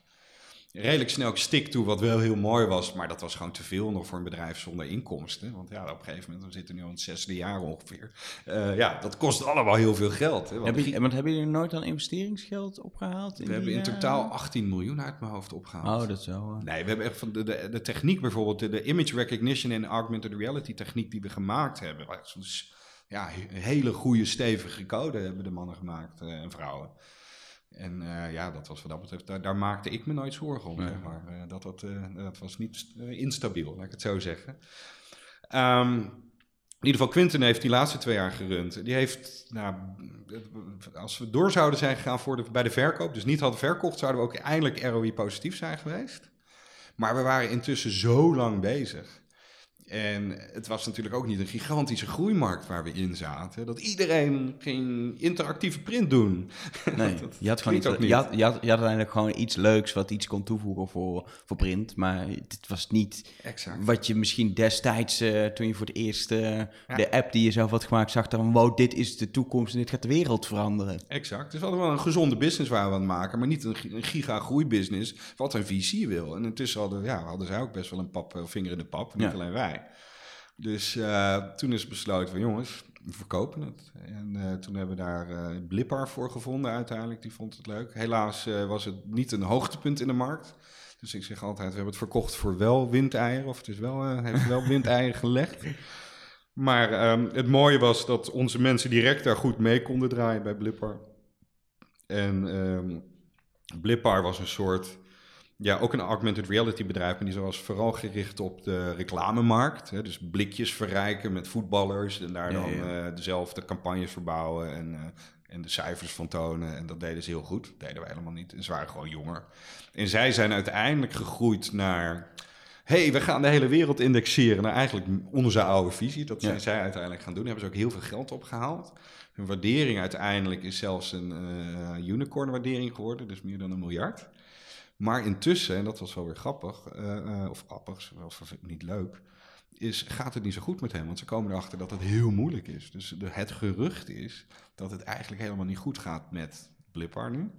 Redelijk snel stick toe, wat wel heel mooi was, maar dat was gewoon te veel nog voor een bedrijf zonder inkomsten. Want ja, op een gegeven moment, we zitten nu al in het zesde jaar ongeveer. Eh, ja, dat kost allemaal heel veel geld. Hè, want Hebben, jullie- want hebben jullie nooit dan investeringsgeld opgehaald? we hebben in eh, totaal 18 miljoen uit mijn hoofd opgehaald. Oh, dat zo. eh. Nee, we hebben echt van de, de, de techniek bijvoorbeeld, de, de image recognition en augmented reality techniek die we gemaakt hebben. Soms, ja, he- hele goede, stevige code hebben de mannen gemaakt en vrouwen. En eh, ja, dat was wat dat betreft, daar, daar maakte ik me nooit zorgen om. Nee. maar Eh, dat, dat, eh, dat was niet instabiel, laat ik het zo zeggen. Ehm, in ieder geval, Quinten heeft die laatste twee jaar gerund. Die heeft, nou, als we door zouden zijn gegaan voor de, bij de verkoop, dus niet hadden verkocht, zouden we ook eindelijk ROI positief zijn geweest. Maar we waren intussen zo lang bezig. En het was natuurlijk ook niet een gigantische groeimarkt waar we in zaten. Dat iedereen ging interactieve print doen. Nee, je had gewoon iets, ook niet. je had, je, had, je had uiteindelijk gewoon iets leuks wat iets kon toevoegen voor, voor print. Maar het was niet Exact. wat je misschien destijds, eh, toen je voor het eerst eh, de app die je zelf had gemaakt, zag dan, wow, dit is de toekomst en dit gaat de wereld veranderen. Exact. Dus we hadden wel een gezonde business waar we aan het maken, maar niet een, een giga-groeibusiness wat een VC wil. En intussen hadden, ja, hadden zij ook best wel een pap, eh, vinger in de pap, niet Ja. alleen wij. Dus eh, toen is besloten van jongens, we verkopen het. En eh, toen hebben we daar uh, Blippar voor gevonden uiteindelijk. Die vond het leuk. Helaas was het niet een hoogtepunt in de markt. Dus ik zeg altijd, we hebben het verkocht voor wel windeieren. Of het is wel, heeft wel windeieren gelegd. Maar ehm, het mooie was dat onze mensen direct daar goed mee konden draaien bij Blippar. En um, Blippar was een soort ja, ook een augmented reality bedrijf, maar die was vooral gericht op de reclamemarkt. Hè, dus blikjes verrijken met voetballers en daar dan uh, dezelfde campagnes verbouwen en, uh, en de cijfers van tonen. En dat deden ze heel goed. Dat deden wij helemaal niet. En ze waren gewoon jonger. En zij zijn uiteindelijk gegroeid naar... hey, we gaan de hele wereld indexeren naar eigenlijk onze oude visie. Dat zijn zij uiteindelijk gaan doen. Daar hebben ze ook heel veel geld opgehaald. Hun waardering uiteindelijk is zelfs een uh, unicorn waardering geworden, dus meer dan een miljard. Maar intussen, en dat was wel weer grappig, uh, of grappig, of niet leuk, is, gaat het niet zo goed met hem. Want ze komen erachter dat het heel moeilijk is. Dus de, het gerucht is dat het eigenlijk helemaal niet goed gaat met Blippar nu.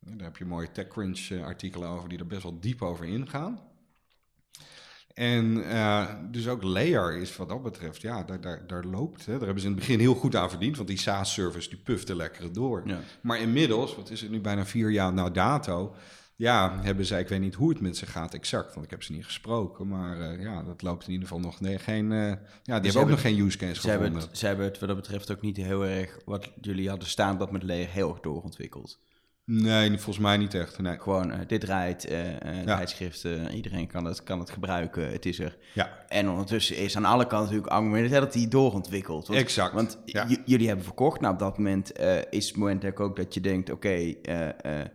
Daar heb je mooie TechCrunch eh, artikelen over die er best wel diep over ingaan. En uh, dus ook Layer is wat dat betreft, ja, daar, daar, daar loopt. Hè. Daar hebben ze in het begin heel goed aan verdiend, want die SaaS-service die pufte lekker door. Ja. Maar inmiddels, wat is het nu bijna vier jaar na dato, ja, hebben zij, ik weet niet hoe het met ze gaat exact, want ik heb ze niet gesproken. Maar uh, ja, dat loopt in ieder geval nog. Nee, geen, uh, ja, die hebben ook nog geen use case ze gevonden. Hebben het, ze hebben het wat dat betreft ook niet heel erg, wat jullie hadden staan, dat met Leer heel erg doorontwikkeld. Nee, volgens mij niet echt. Nee. Gewoon, uh, dit rijdt, ja. tijdschriften, iedereen kan het, kan het gebruiken, het is er. Ja. En ondertussen is aan alle kanten natuurlijk augmented dat die doorontwikkelt. Want, exact. Want jullie hebben verkocht, nou op dat moment is het moment ook dat je denkt, oké, okay,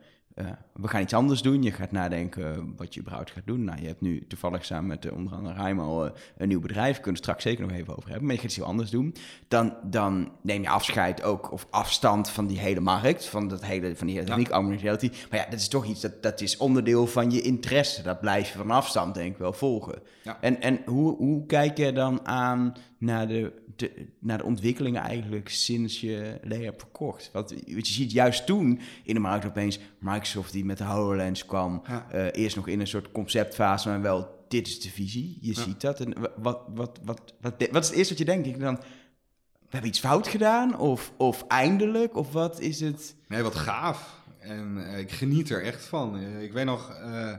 we gaan iets anders doen. Je gaat nadenken wat je überhaupt gaat doen. Nou, je hebt nu toevallig samen met uh, onder andere Raimo uh, een nieuw bedrijf. Kunnen we straks zeker nog even over hebben. Maar je gaat iets heel anders doen. Dan, dan neem je afscheid ook of afstand van die hele markt. Van, dat hele, van die hele techniek, ja. reality. Maar ja, dat is toch iets dat, dat is onderdeel van je interesse. Dat blijf je van afstand denk ik wel volgen. Ja. En, en hoe, hoe kijk je dan aan naar de, de, naar de ontwikkelingen eigenlijk sinds je Lea hebt verkocht? Want je ziet juist toen in de markt opeens Microsoft die met de HoloLens kwam. Ja. Uh, eerst nog in een soort conceptfase, maar wel, dit is de visie. Je Ja. ziet dat. En wat, wat, wat, wat, wat, is het eerste wat je denkt? Denk je dan, we hebben iets fout gedaan? Of, of eindelijk? Of wat is het? Nee, wat gaaf. En uh, ik geniet er echt van. Uh, ik weet nog, uh,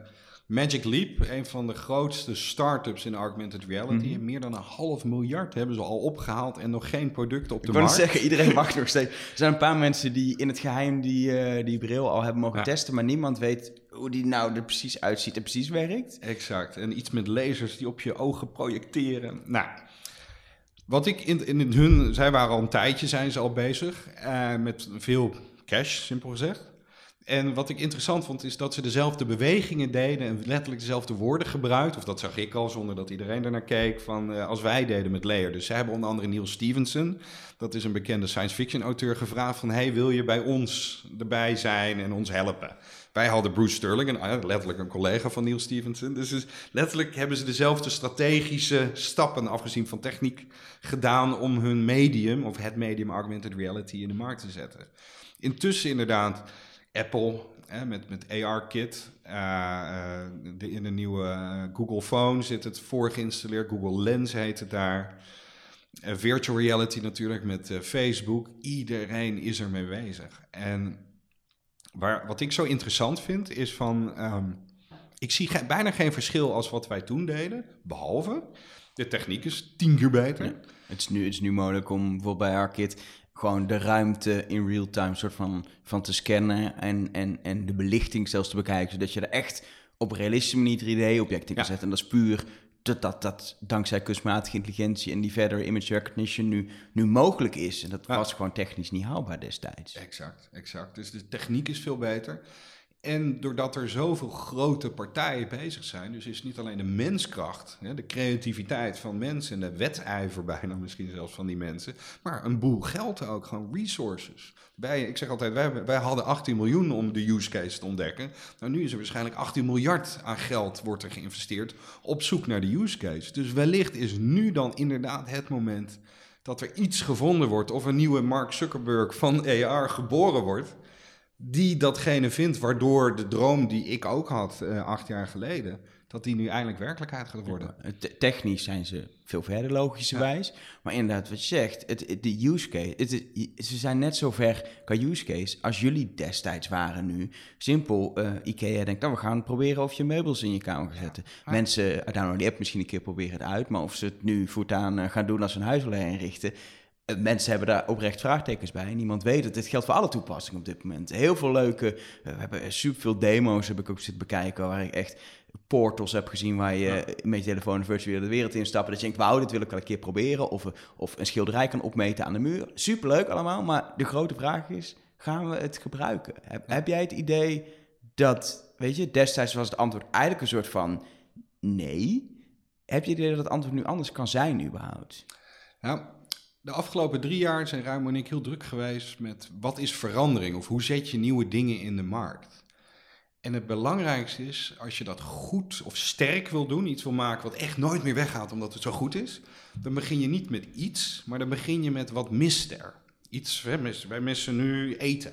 Magic Leap, een van de grootste start-ups in augmented reality. Mhm. Meer dan een half miljard hebben ze al opgehaald en nog geen producten op de Ik wil markt. zeggen, iedereen wacht nog steeds. Er zijn een paar mensen die in het geheim die, uh, die bril al hebben mogen Ja. testen, maar niemand weet hoe die nou er precies uitziet en precies werkt. Exact. En iets met lasers die op je ogen projecteren. Nou, wat ik in, in hun... Zij waren al een tijdje, zijn ze al bezig. eh, met veel cash, simpel gezegd. En wat ik interessant vond, is dat ze dezelfde bewegingen deden en letterlijk dezelfde woorden gebruikten. Of dat zag ik al, zonder dat iedereen ernaar keek, van, uh, als wij deden met Layer. Dus zij hebben onder andere Neil Stevenson, dat is een bekende science fiction auteur, gevraagd van... hey, wil je bij ons erbij zijn en ons helpen? Wij hadden Bruce Sterling, een, letterlijk een collega van Neil Stevenson. Dus, dus letterlijk hebben ze dezelfde strategische stappen, afgezien van techniek, gedaan om hun medium, of het medium augmented reality, in de markt te zetten. Intussen inderdaad... Apple hè, met, met AR-kit. Uh, uh, de, in de nieuwe uh, Google Phone zit het voor geïnstalleerd. Google Lens heet het daar. Virtual reality natuurlijk met Facebook. Iedereen is ermee bezig. En waar, wat ik zo interessant vind is van... Um, ik zie bijna geen verschil als wat wij toen deden. Behalve, de techniek is tien keer beter. Het, is nu, het is nu mogelijk om bijvoorbeeld bij AR-kit gewoon de ruimte in real time soort van, van te scannen en, en, en de belichting zelfs te bekijken, zodat je er echt op realistische manier 3D-objecten kan Ja. zetten. En dat is puur dat, dat dat dankzij kunstmatige intelligentie en die verdere image recognition nu, nu mogelijk is. En dat Ja. was gewoon technisch niet haalbaar destijds. Exact, exact. Dus de techniek is veel beter. En doordat er zoveel grote partijen bezig zijn, dus is niet alleen de menskracht, de creativiteit van mensen en de wedijver bijna misschien zelfs van die mensen, maar een boel geld ook, gewoon resources. Wij, ik zeg altijd, wij, wij hadden 18 miljoen om de use case te ontdekken. Nou, nu is er waarschijnlijk 18 miljard aan geld wordt er geïnvesteerd op zoek naar de use case. Dus wellicht is nu dan inderdaad het moment dat er iets gevonden wordt of een nieuwe Mark Zuckerberg van AR geboren wordt die datgene vindt waardoor de droom die ik ook had uh, acht jaar geleden, dat die nu eindelijk werkelijkheid gaat worden. Ja, technisch zijn ze veel verder, logischerwijs. Maar inderdaad, wat je zegt, het, de use case, het, ze zijn net zo ver qua use case als jullie destijds waren nu. Simpel, uh, IKEA denkt, nou, we gaan proberen of je meubels in je kamer kan zetten. Mensen downloaden die app misschien een keer proberen het uit, maar of ze het nu voortaan uh, gaan doen als ze een huis willen inrichten, eh, mensen hebben daar oprecht vraagtekens bij. Niemand weet het. Dit geldt voor alle toepassingen op dit moment. Heel veel leuke. We hebben super veel demo's heb ik ook zitten bekijken. Waar ik echt portals heb gezien waar je met je telefoon de virtuele wereld instappen. Dat je denkt, wauw, dit wil ik wel een keer proberen. Of, of een schilderij kan opmeten aan de muur. Superleuk allemaal, maar de grote vraag is, gaan we het gebruiken? Heb, heb jij het idee dat, weet je, destijds was het antwoord eigenlijk een soort van nee. Heb je het idee dat het antwoord nu anders kan zijn überhaupt? Ja, de afgelopen drie jaar zijn Ruim en ik heel druk geweest met wat is verandering of hoe zet je nieuwe dingen in de markt. En het belangrijkste is, als je dat goed of sterk wil doen, iets wil maken wat echt nooit meer weggaat omdat het zo goed is, dan begin je niet met iets, maar dan begin je met wat mist er. Iets, wij missen nu eten.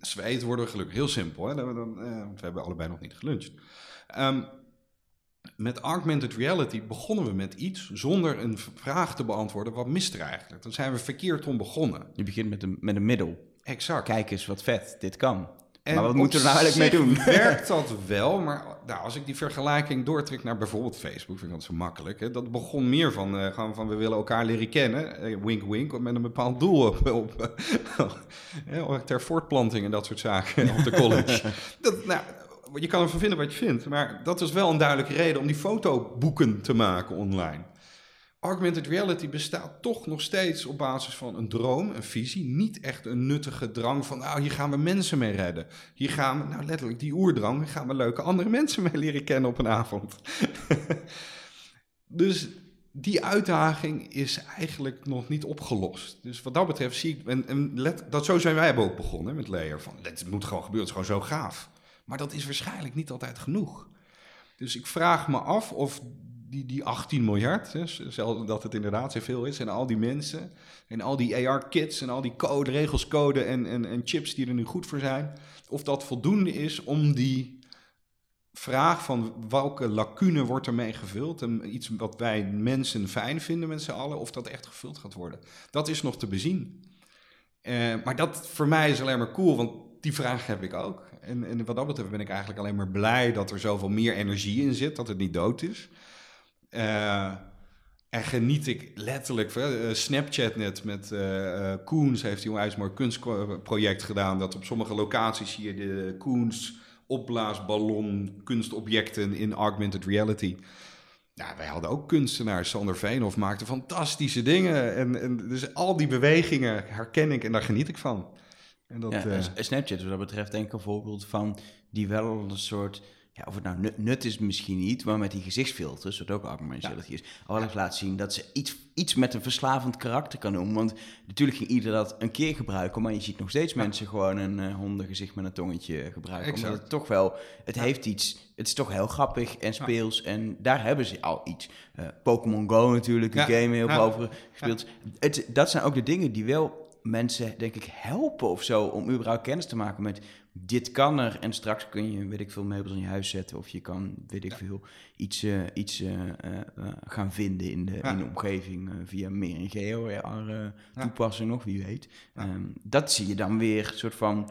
Als we eten worden we gelukkig. Heel simpel, hè? Dan, dan, eh, we hebben allebei nog niet geluncht. Um, met augmented reality begonnen we met iets zonder een vraag te beantwoorden. Wat mist er eigenlijk? Dan zijn we verkeerd om begonnen. Je begint met een, met een middel. Exact. Kijk eens wat vet, dit kan. En maar wat moeten we nou eigenlijk mee doen? werkt dat wel, maar nou, als ik die vergelijking doortrek naar bijvoorbeeld Facebook, vind ik dat zo makkelijk. Hè? Dat begon meer van, uh, gewoon van we willen elkaar leren kennen, uh, wink wink, met een bepaald doel op, op ter voortplanting en dat soort zaken op de college. dat, nou, je kan ervan vinden wat je vindt, maar dat is wel een duidelijke reden om die fotoboeken te maken online. Augmented reality bestaat toch nog steeds op basis van een droom, een visie. Niet echt een nuttige drang van, nou, hier gaan we mensen mee redden. Hier gaan we, nou letterlijk die oerdrang, hier gaan we leuke andere mensen mee leren kennen op een avond. dus die uitdaging is eigenlijk nog niet opgelost. Dus wat dat betreft zie ik, en, let, dat zo zijn wij ook begonnen met Layer. Van, het moet gewoon gebeuren, het is gewoon zo gaaf. Maar dat is waarschijnlijk niet altijd genoeg. Dus ik vraag me af of die, die 18 miljard, zelfs dat het inderdaad zoveel is, en al die mensen, en al die AR-kits, en al die code, regels, code en, en, en chips die er nu goed voor zijn, of dat voldoende is om die vraag van welke lacune wordt ermee gevuld, en iets wat wij mensen fijn vinden met z'n allen, of dat echt gevuld gaat worden. Dat is nog te bezien. Uh, maar dat voor mij is alleen maar cool, want die vraag heb ik ook. En, en wat dat betreft ben ik eigenlijk alleen maar blij dat er zoveel meer energie in zit, dat het niet dood is. Uh, en geniet ik letterlijk. Uh, Snapchat net met uh, Koens heeft hij een ijsmooi kunstproject gedaan. Dat op sommige locaties je de Koens opblaasballon kunstobjecten in augmented reality. Ja, wij hadden ook kunstenaars. Sander Veenhoff maakte fantastische dingen. En, en dus al die bewegingen herken ik en daar geniet ik van. En dat, ja, uh... Snapchat, wat dat betreft, denk ik een voorbeeld van die wel een soort. Ja, of het nou nut, is misschien niet, maar met die gezichtsfilters, wat ook augmented ja. is, al wel laat zien dat ze iets, iets met een verslavend karakter kan doen. Want natuurlijk ging ieder dat een keer gebruiken, maar je ziet nog steeds mensen gewoon een uh, hondengezicht met een tongetje gebruiken. Exact. Omdat het toch wel, het heeft iets, het is toch heel grappig en speels en daar hebben ze al iets. Uh, Pokémon Go natuurlijk, een game heel veel over gespeeld. Het, dat zijn ook de dingen die wel mensen, denk ik, helpen of zo om überhaupt kennis te maken met dit kan er en straks kun je, weet ik veel, meubels in je huis zetten of je kan, weet ik veel, iets, uh, iets uh, uh, gaan vinden in de, in de omgeving via meer een geo toepassing nog, wie weet. Um, dat zie je dan weer soort van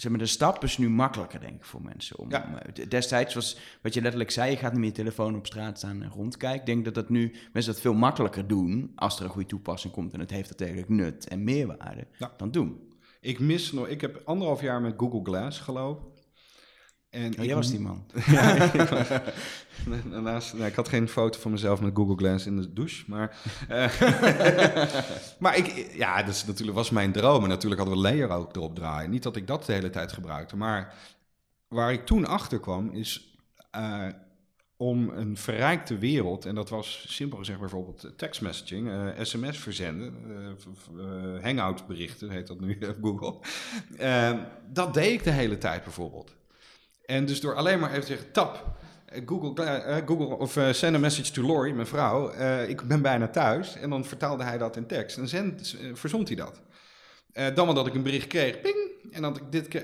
zeg maar, de stap is nu makkelijker, denk ik, voor mensen. Om, ja. Eh, destijds was, wat je letterlijk zei, je gaat niet meer je telefoon op straat staan en rondkijken. Ik denk dat dat nu mensen dat veel makkelijker doen als er een goede toepassing komt en het heeft natuurlijk nut en meerwaarde, dan doen. Ik mis nog, ik heb anderhalf jaar met Google Glass gelopen. En oh, jij was die man. Daarnaast, nou, ik had geen foto van mezelf met Google Glass in de douche, maar... Uh, maar ik, ja, dat is, natuurlijk was mijn droom. En natuurlijk hadden we Layer ook erop draaien. Niet dat ik dat de hele tijd gebruikte, maar waar ik toen achter kwam is... Uh, om een verrijkte wereld, en dat was simpel gezegd bijvoorbeeld text messaging, uh, sms verzenden, uh, hangout berichten, heet dat nu op Google. dat deed ik de hele tijd bijvoorbeeld. En dus door alleen maar even te zeggen, tap, eh, Google, uh, Google of send a message to Lori, mijn vrouw, ik ben bijna thuis. En dan vertaalde hij dat in tekst en verzond hij dat. dan wel dat ik een bericht kreeg, ping, en,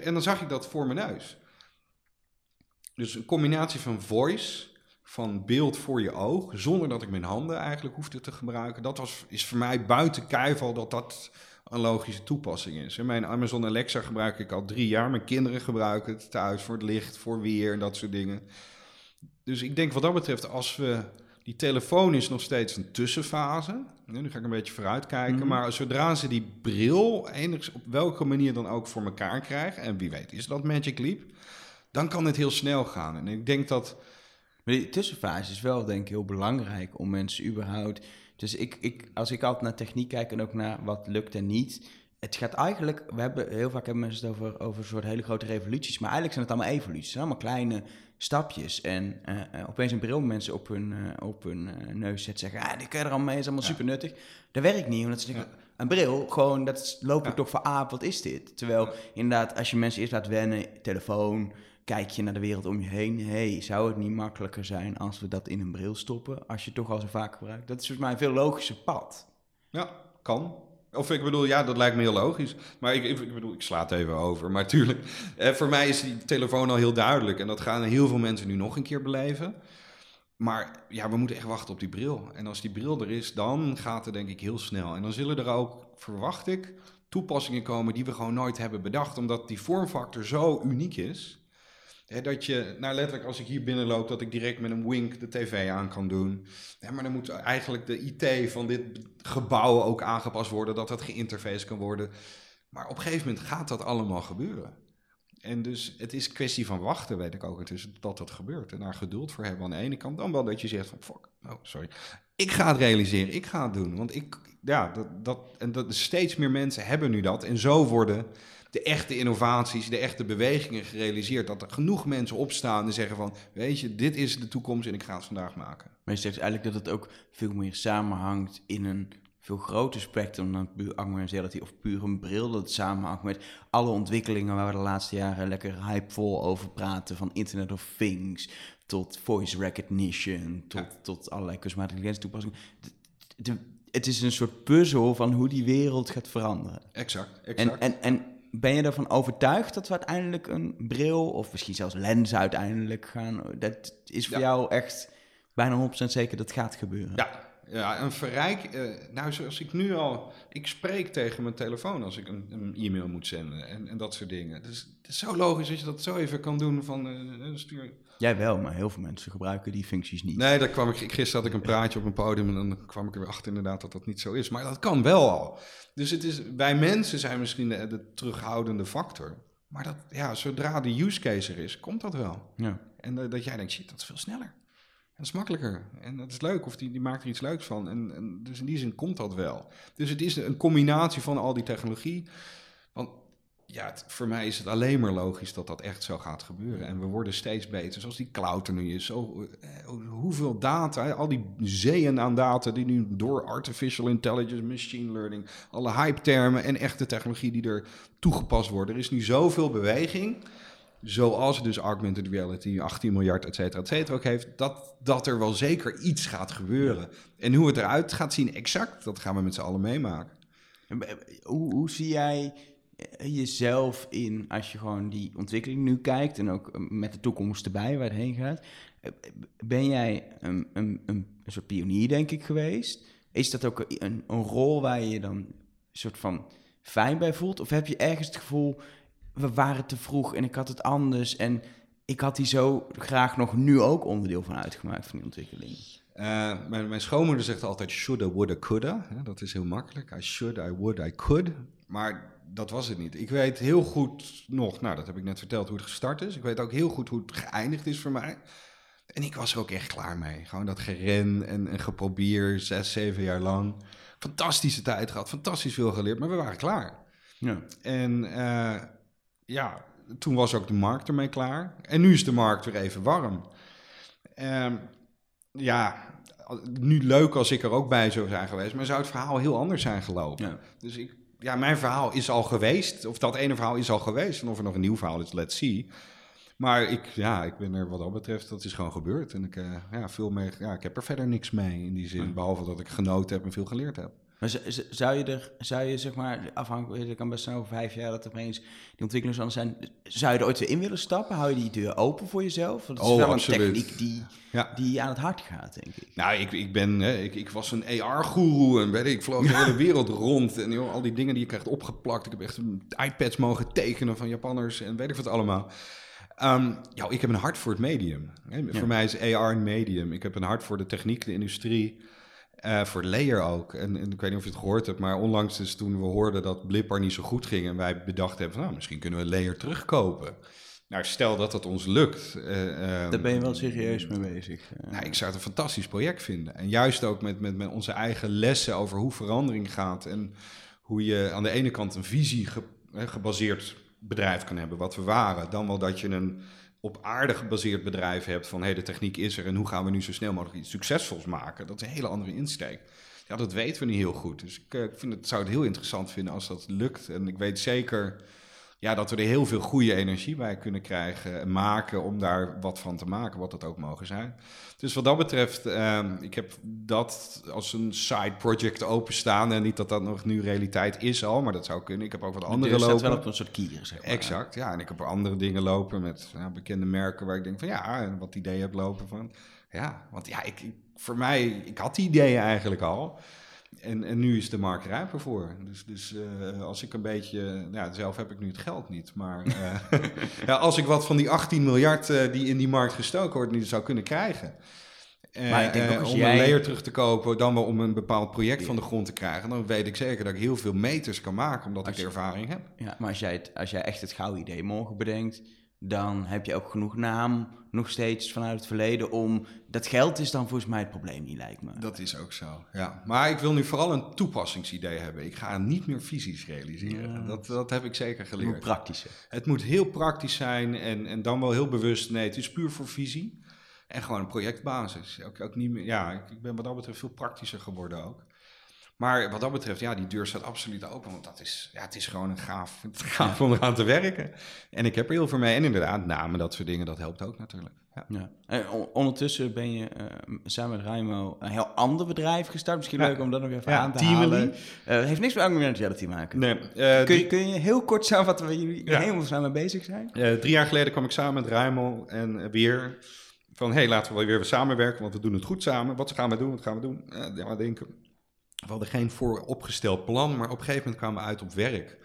en dan zag ik dat voor mijn neus. Dus een combinatie van voice, van beeld voor je oog, zonder dat ik mijn handen eigenlijk hoefde te gebruiken. Dat was, is voor mij buiten kijf al dat dat een logische toepassing is. En mijn Amazon Alexa gebruik ik al drie jaar. Mijn kinderen gebruiken het thuis voor het licht, voor weer en dat soort dingen. Dus ik denk wat dat betreft, als we... Die telefoon is nog steeds een tussenfase. Nu ga ik een beetje vooruitkijken. Mhm. Maar zodra ze die bril enigszins op welke manier dan ook voor elkaar krijgen... en wie weet is dat Magic Leap... dan kan het heel snel gaan. En ik denk dat... Maar die tussenfase is wel, denk ik, heel belangrijk om mensen überhaupt. Dus ik, ik, als ik altijd naar techniek kijk en ook naar wat lukt en niet. Het gaat eigenlijk, we hebben heel vaak hebben mensen het over, over een soort hele grote revoluties. Maar eigenlijk zijn het allemaal evoluties. Het zijn allemaal kleine stapjes. En eh, eh, opeens een bril mensen op hun, eh, op hun neus zetten zeggen: ah, die kun je er allemaal mee, is allemaal Ja. super nuttig. Dat werkt niet, omdat ze denken: een bril, gewoon, dat loop ik Ja. toch voor aap, wat is dit? Terwijl inderdaad, als je mensen eerst laat wennen, telefoon, kijk je naar de wereld om je heen. hey, zou het niet makkelijker zijn als we dat in een bril stoppen, als je het toch al zo vaak gebruikt? Dat is volgens mij een veel logischer pad. Ja, kan. Of ik bedoel, ja, dat lijkt me heel logisch. Maar ik, ik, bedoel, ik sla het even over. Maar tuurlijk, eh, voor mij is die telefoon al heel duidelijk. En dat gaan heel veel mensen nu nog een keer beleven. Maar ja, we moeten echt wachten op die bril. En als die bril er is, dan gaat het denk ik heel snel. En dan zullen er ook, verwacht ik, toepassingen komen die we gewoon nooit hebben bedacht. Omdat die vormfactor zo uniek is. Dat je, nou letterlijk als ik hier binnenloop, dat ik direct met een wink de tv aan kan doen. Maar dan moet eigenlijk de IT van dit gebouw ook aangepast worden, dat dat geïnterface kan worden. Maar op een gegeven moment gaat dat allemaal gebeuren. En dus het is kwestie van wachten, weet ik ook intussen, dat dat gebeurt. En daar geduld voor hebben aan de ene kant. Dan wel dat je zegt van, fuck, oh, sorry. Ik ga het realiseren, ik ga het doen. Want ik, ja, dat, dat, en dat, steeds meer mensen hebben nu dat. En zo worden de echte innovaties, de echte bewegingen gerealiseerd. Dat er genoeg mensen opstaan en zeggen van, weet je, dit is de toekomst en ik ga het vandaag maken. Maar je zegt eigenlijk dat het ook veel meer samenhangt in een veel groter spectrum dan puur augmented reality of puur een bril. Dat het samenhangt met alle ontwikkelingen waar we de laatste jaren lekker hypevol over praten. Van Internet of Things tot voice recognition tot, Ja. tot allerlei kunstmatige intelligentie toepassingen. Het is een soort puzzel van hoe die wereld gaat veranderen. Exact, En, exact. en, en ben je ervan overtuigd dat we uiteindelijk een bril of misschien zelfs lens uiteindelijk gaan? Dat is voor Ja. jou echt bijna 100% zeker dat gaat gebeuren. Ja, ja een verrijk. eh, nou, zoals ik nu al. Ik spreek tegen mijn telefoon als ik een, een e-mail moet zenden en, en dat soort dingen. Dus het is zo logisch dat je dat zo even kan doen van eh, stuur. Jij wel, maar heel veel mensen gebruiken die functies niet. Nee, daar kwam ik. Gisteren had ik een praatje op een podium en dan kwam ik er weer achter inderdaad dat dat niet zo is. Maar dat kan wel al. Dus het is, wij mensen zijn misschien de, de terughoudende factor. Maar dat, ja, zodra de use case er is, komt dat wel. Ja. En eh, dat jij denkt, shit, dat is veel sneller. Dat is makkelijker. En dat is leuk. Of die, die maakt er iets leuks van. En, en dus in die zin komt dat wel. Dus het is een combinatie van al die technologie. Ja, het- voor mij is het alleen maar logisch dat dat echt zo gaat gebeuren. En we worden steeds beter. Zoals die cloud er nu is. Zo, eh, hoeveel data, al die zeeën aan data die nu door artificial intelligence, machine learning, alle hype-termen en echte technologie die er toegepast worden. Er is nu zoveel beweging zoals dus augmented reality, 18 miljard, et cetera, et cetera, ook heeft, dat, dat er wel zeker iets gaat gebeuren. En hoe het eruit gaat zien exact, dat gaan we met z'n allen meemaken. En be- Hoe, hoe zie jij eh, jezelf in als je gewoon die ontwikkeling nu kijkt en ook eh, met de toekomst erbij waar het heen gaat? Eh, Ben jij een, een, een, soort pionier, denk ik, geweest? Is dat ook een, een rol waar je je dan een soort van fijn bij voelt? Of heb je ergens het gevoel, we waren te vroeg en ik had het anders en ik had die zo graag nog nu ook onderdeel van uitgemaakt van die ontwikkeling? Eh, mijn, schoonmoeder zegt altijd shoulda, woulda, coulda. Dat is heel makkelijk. I should, I would, I could. Maar dat was het niet. Ik weet heel goed nog, nou dat heb ik net verteld, hoe het gestart is. Ik weet ook heel goed hoe het geëindigd is voor mij. En ik was er ook echt klaar mee. Gewoon dat geren en, en geprobeerd, zes, zeven jaar lang. Fantastische tijd gehad, fantastisch veel geleerd, maar we waren klaar. Ja. En eh, ja, toen was ook de markt ermee klaar. En nu is de markt weer even warm. Ehm, ja, nu leuk als ik er ook bij zou zijn geweest, maar zou het verhaal heel anders zijn gelopen. Ja. Dus ik, ja, mijn verhaal is al geweest, of dat ene verhaal is al geweest. En of er nog een nieuw verhaal is, let's see. Maar ik, ja, ik ben er wat dat betreft, dat is gewoon gebeurd. En ik, eh, ja, veel meer, ja, ik heb er verder niks mee in die zin, behalve dat ik genoten heb en veel geleerd heb. Maar zou je er, zou je zeg maar, afhankelijk, het kan best zijn over vijf jaar dat er opeens die ontwikkelingen anders zijn. Zou je er ooit weer in willen stappen? Hou je die deur open voor jezelf? Want het is Oh, wel absoluut. een techniek die, Ja. die aan het hart gaat, denk ik. Nou, ik, ik ben, hè, ik, ik was een AR-goeroe en weet ik, ik vloog de hele wereld rond. En joh, al die dingen die je krijgt opgeplakt. Ik heb echt iPads mogen tekenen van Japanners en weet ik wat allemaal. Ehm, ja, ik heb een hart voor het medium. Hè. Voor mij is AR een medium. Ik heb een hart voor de techniek, de industrie. Eh, voor layer ook. En, en ik weet niet of je het gehoord hebt, maar onlangs dus toen we hoorden dat Blippar niet zo goed ging en wij bedacht hebben van, nou, misschien kunnen we layer terugkopen. Nou, stel dat dat ons lukt. eh, ehm, Daar ben je wel serieus mee bezig. nou, ik zou het een fantastisch project vinden. En juist ook met, met, met onze eigen lessen over hoe verandering gaat. En hoe je aan de ene kant een visie ge- gebaseerd bedrijf kan hebben, wat we waren. Dan wel dat je een op aarde gebaseerd bedrijf hebt van hey, de techniek is er en hoe gaan we nu zo snel mogelijk iets succesvols maken. Dat is een hele andere insteek. Ja, dat weten we niet heel goed. Dus ik, eh, ik vind het, zou het heel interessant vinden als dat lukt. En ik weet zeker ja, dat we er heel veel goede energie bij kunnen krijgen en maken om daar wat van te maken, wat dat ook mogen zijn. Dus wat dat betreft, ehm, ik heb dat als een side project openstaan. En niet dat dat nog nu realiteit is al, maar dat zou kunnen. Ik heb ook wat De andere deur staat lopen. wel op een soort kier, zeg maar. Exact, ja. En ik heb er andere dingen lopen met bekende merken waar ik denk van ja, en wat ideeën heb lopen van. Ja, want ja, ik, ik- voor mij, ik had die ideeën eigenlijk al. En, en nu is de markt rijper voor. Dus, dus eh, als ik een beetje, nou, ja, zelf heb ik nu het geld niet, maar eh, ja, als ik wat van die 18 miljard eh, die in die markt gestoken wordt, nu zou kunnen krijgen. Maar ik denk ook als om jij- een layer terug te kopen, dan wel om een bepaald project van de grond te krijgen, dan weet ik zeker dat ik heel veel meters kan maken, omdat ik de ervaring heb. Ja, maar als jij, het, als jij echt het gouden idee morgen bedenkt, dan heb je ook genoeg naam nog steeds vanuit het verleden om... Dat geld is dan volgens mij het probleem niet, lijkt me. Dat is ook zo, ja. Maar ik wil nu vooral een toepassingsidee hebben. Ik ga niet meer visies realiseren. Ja. Dat, dat heb ik zeker geleerd. praktischer. Het moet heel praktisch zijn en, en dan wel heel bewust. Nee, het is puur voor visie. En gewoon een projectbasis. Ook, ook niet meer, ja, ik ik ben wat dat betreft veel praktischer geworden ook. Maar wat dat betreft, ja, die deur staat absoluut open. Want dat is, ja, het is gewoon een gaaf, het gaaf om eraan te werken. En ik heb er heel veel mee. En inderdaad, namen, dat soort dingen, dat helpt ook natuurlijk. Ja. Ja. En on- ondertussen ben je eh, samen met Raimo een heel ander bedrijf gestart. Misschien Ja. leuk om dat nog even Ja, aan te halen. Eh, heeft niks met augmented reality te maken. Nee, eh, Kun je, kun je heel kort samenvatten waar jullie helemaal samen bezig zijn? Drie jaar geleden kwam ik samen met Ruimel en weer van... hé, hey, laten we weer weer samenwerken, want we doen het goed samen. Wat gaan we doen, wat gaan we doen? Ja, we denken, we hadden geen vooropgesteld plan... maar op een gegeven moment kwamen we uit op werk.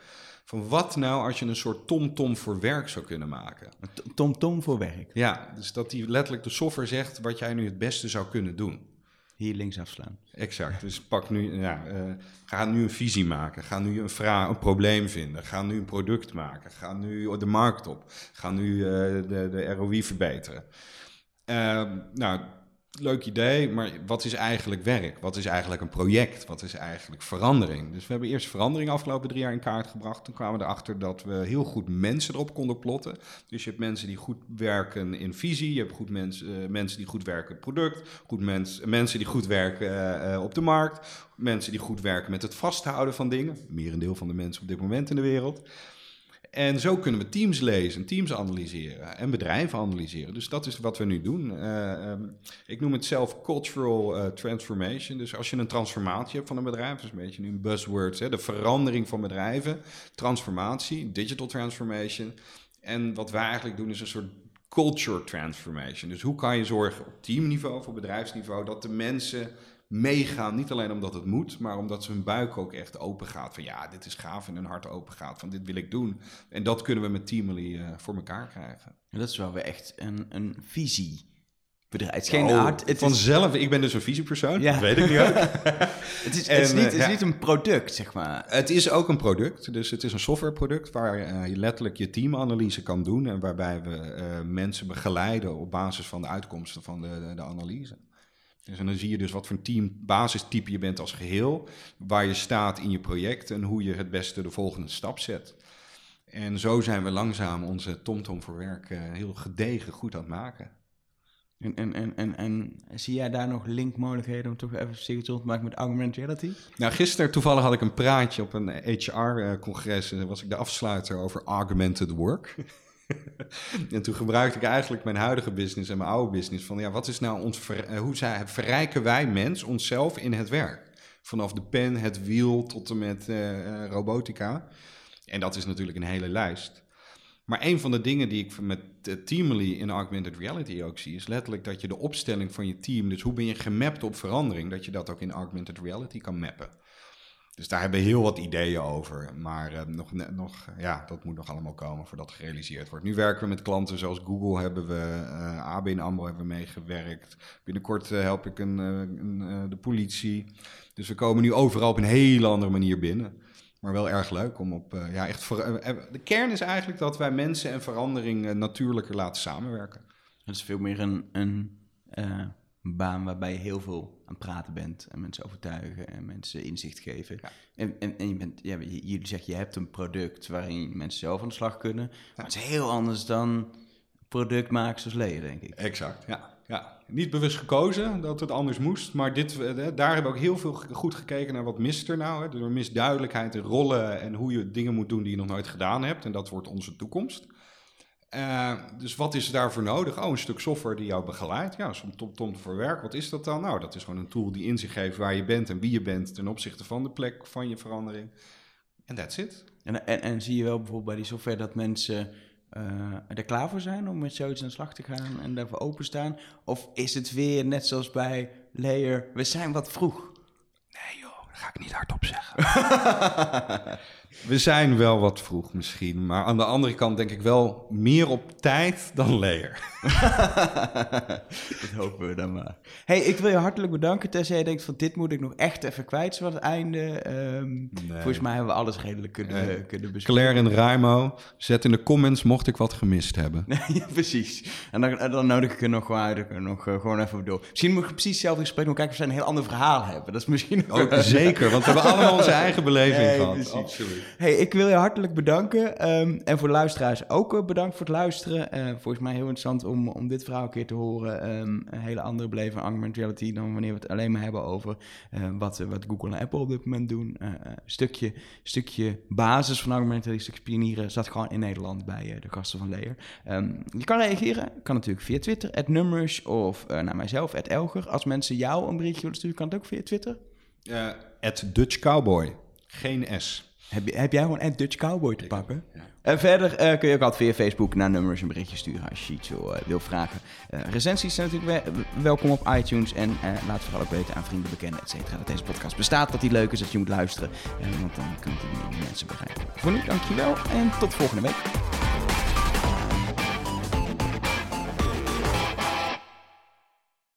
Van wat nou als je een soort tom-tom voor werk zou kunnen maken? Tom Tom voor werk. Ja, dus dat die letterlijk de software zegt... wat jij nu het beste zou kunnen doen. Hier links afslaan. Exact. Dus pak nu, ja, eh, ga nu een visie maken. Ga nu een, vraag, een probleem vinden. Ga nu een product maken. Ga nu de markt op. Ga nu eh, de, de ROI verbeteren. Ehm, nou, leuk idee, maar wat is eigenlijk werk? Wat is eigenlijk een project? Wat is eigenlijk verandering? Dus we hebben eerst verandering afgelopen drie jaar in kaart gebracht. Toen kwamen we erachter dat we heel goed mensen erop konden plotten. Dus je hebt mensen die goed werken in visie. Je hebt goed mensen, eh, mensen die goed werken in product. Goed mens, mensen die goed werken eh, op de markt. Mensen die goed werken met het vasthouden van dingen. Merendeel van de mensen op dit moment in de wereld. En zo kunnen we teams lezen, teams analyseren en bedrijven analyseren. Dus dat is wat we nu doen. Eh, ehm, ik noem het zelf cultural eh, transformation. Dus als je een transformatie hebt van een bedrijf, dat is een beetje nu een buzzword, hè, de verandering van bedrijven, transformatie, digital transformation. En wat wij eigenlijk doen is een soort culture transformation. Dus hoe kan je zorgen op teamniveau op bedrijfsniveau dat de mensen meegaan. Niet alleen omdat het moet, maar omdat ze hun buik ook echt open gaat. Van ja, dit is gaaf en hun hart open gaat. Van dit wil ik doen. En dat kunnen we met Teamly eh voor elkaar krijgen. En dat is wel weer echt een, een visie. Bedrijf. Het is geen Oh, art. Het is, vanzelf, ik ben dus een visiepersoon, Ja. dat weet ik nu ook. het is, het is niet, eh, het is ja. niet een product, zeg maar. Het is ook een product, dus het is een softwareproduct waar eh, je letterlijk je teamanalyse kan doen en waarbij we mensen begeleiden op basis van de uitkomsten van de, de, de analyse. Dus en dan zie je dus wat voor een team basistype je bent als geheel, waar je staat in je project en hoe je het beste de volgende stap zet. En zo zijn we langzaam onze TomTom voor werk eh, heel gedegen goed aan het maken. En, en, en, en, en zie jij daar nog linkmogelijkheden om toch even signature te maken met augmented reality? Nou, gisteren toevallig had ik een praatje op een HR-congres. En dan was ik de afsluiter over augmented work. en toen gebruikte ik eigenlijk mijn huidige business en mijn oude business. Van ja, wat is nou ons eh, hoe zij, verrijken wij mens onszelf in het werk? Vanaf de pen, het wiel tot en met uh, robotica. En dat is natuurlijk een hele lijst. Maar een van de dingen die ik met Teamly in augmented reality ook zie, is letterlijk dat je de opstelling van je team, dus hoe ben je gemapt op verandering, dat je dat ook in augmented reality kan mappen. Dus daar hebben we heel wat ideeën over. Maar uh, nog, nog, ja, dat moet nog allemaal komen voordat gerealiseerd wordt. Nu werken we met klanten zoals Google, hebben we, uh, ABN AMRO hebben we meegewerkt. Binnenkort help ik een, een de politie. Dus we komen nu overal op een hele andere manier binnen. Maar wel erg leuk om op, ja, echt... Voor, de kern is eigenlijk dat wij mensen en verandering natuurlijker laten samenwerken. Het is veel meer een, een baan waarbij je heel veel aan het praten bent en mensen overtuigen en mensen inzicht geven. En, en, en je bent, ja, jullie zeggen, je hebt een product waarin mensen zelf aan de slag kunnen. Maar het is heel anders dan product zoals leden, denk ik. Exact, ja. ja. Niet bewust gekozen dat het anders moest, maar dit, eh, daar hebben we ook heel veel goed gekeken naar wat mist er nou. Hè. Door misduidelijkheid in rollen en hoe je dingen moet doen die je nog nooit gedaan hebt. En dat wordt onze toekomst. Uh, dus wat is daarvoor nodig? Oh, een stuk software die jou begeleidt. Ja, soms tom, tom voor werk. Wat is dat dan? Nou, dat is gewoon een tool die inzicht geeft waar je bent en wie je bent ten opzichte van de plek van je verandering. En that's it. En, en, en, zie je wel bijvoorbeeld bij die software dat mensen uh, er klaar voor zijn om met zoiets aan de slag te gaan en daarvoor openstaan? Of is het weer net zoals bij Layer, we zijn wat vroeg? Nee joh, dat ga ik niet hardop zeggen. We zijn wel wat vroeg misschien, maar aan de andere kant denk ik wel meer op tijd dan leer. dat hopen we dan maar. hey, ik wil je hartelijk bedanken. Tenzij je denkt van dit moet ik nog echt even kwijt zoals het einde. Um, Volgens mij hebben we alles redelijk kunnen, nee. kunnen bespreken. Claire en Raimo, zet in de comments mocht ik wat gemist hebben. ja, precies. En dan, dan nodig ik er nog gewoon, nog gewoon even door. Misschien moet ik precies hetzelfde gesprek nog kijken of ze een heel ander verhaal hebben. Dat is misschien ook... zeker, want we hebben allemaal onze eigen beleving nee, gehad. Precies. Absoluut. Hey, ik wil je hartelijk bedanken. Um, en voor de luisteraars ook uh, bedankt voor het luisteren. Uh, volgens mij heel interessant om, om dit verhaal een keer te horen. Um, een hele andere beleving augmented reality dan wanneer we het alleen maar hebben over uh, wat, wat Google en Apple op dit moment doen. een stukje, stukje basis van augmented reality, stukje pionieren, zat gewoon in Nederland bij de gasten van Layer. Um, je kan reageren, kan natuurlijk via Twitter, numbers of naar mijzelf, Elger. Als mensen jou een berichtje willen sturen, kan het ook via Twitter. At Dutch Cowboy, geen S. Heb, heb jij gewoon een Dutch Cowboy te pakken? En verder uh, kun je ook altijd via Facebook naar nummers een berichtje sturen als je iets wil, uh, wil vragen. Uh, recensies zijn natuurlijk we welkom op iTunes. En laat vooral ook weten aan vrienden, bekenden, et cetera, dat deze podcast bestaat. Dat die leuk is, dat je moet luisteren. want dan kunt je meer mensen bereiken. Voor nu, dankjewel en tot volgende week.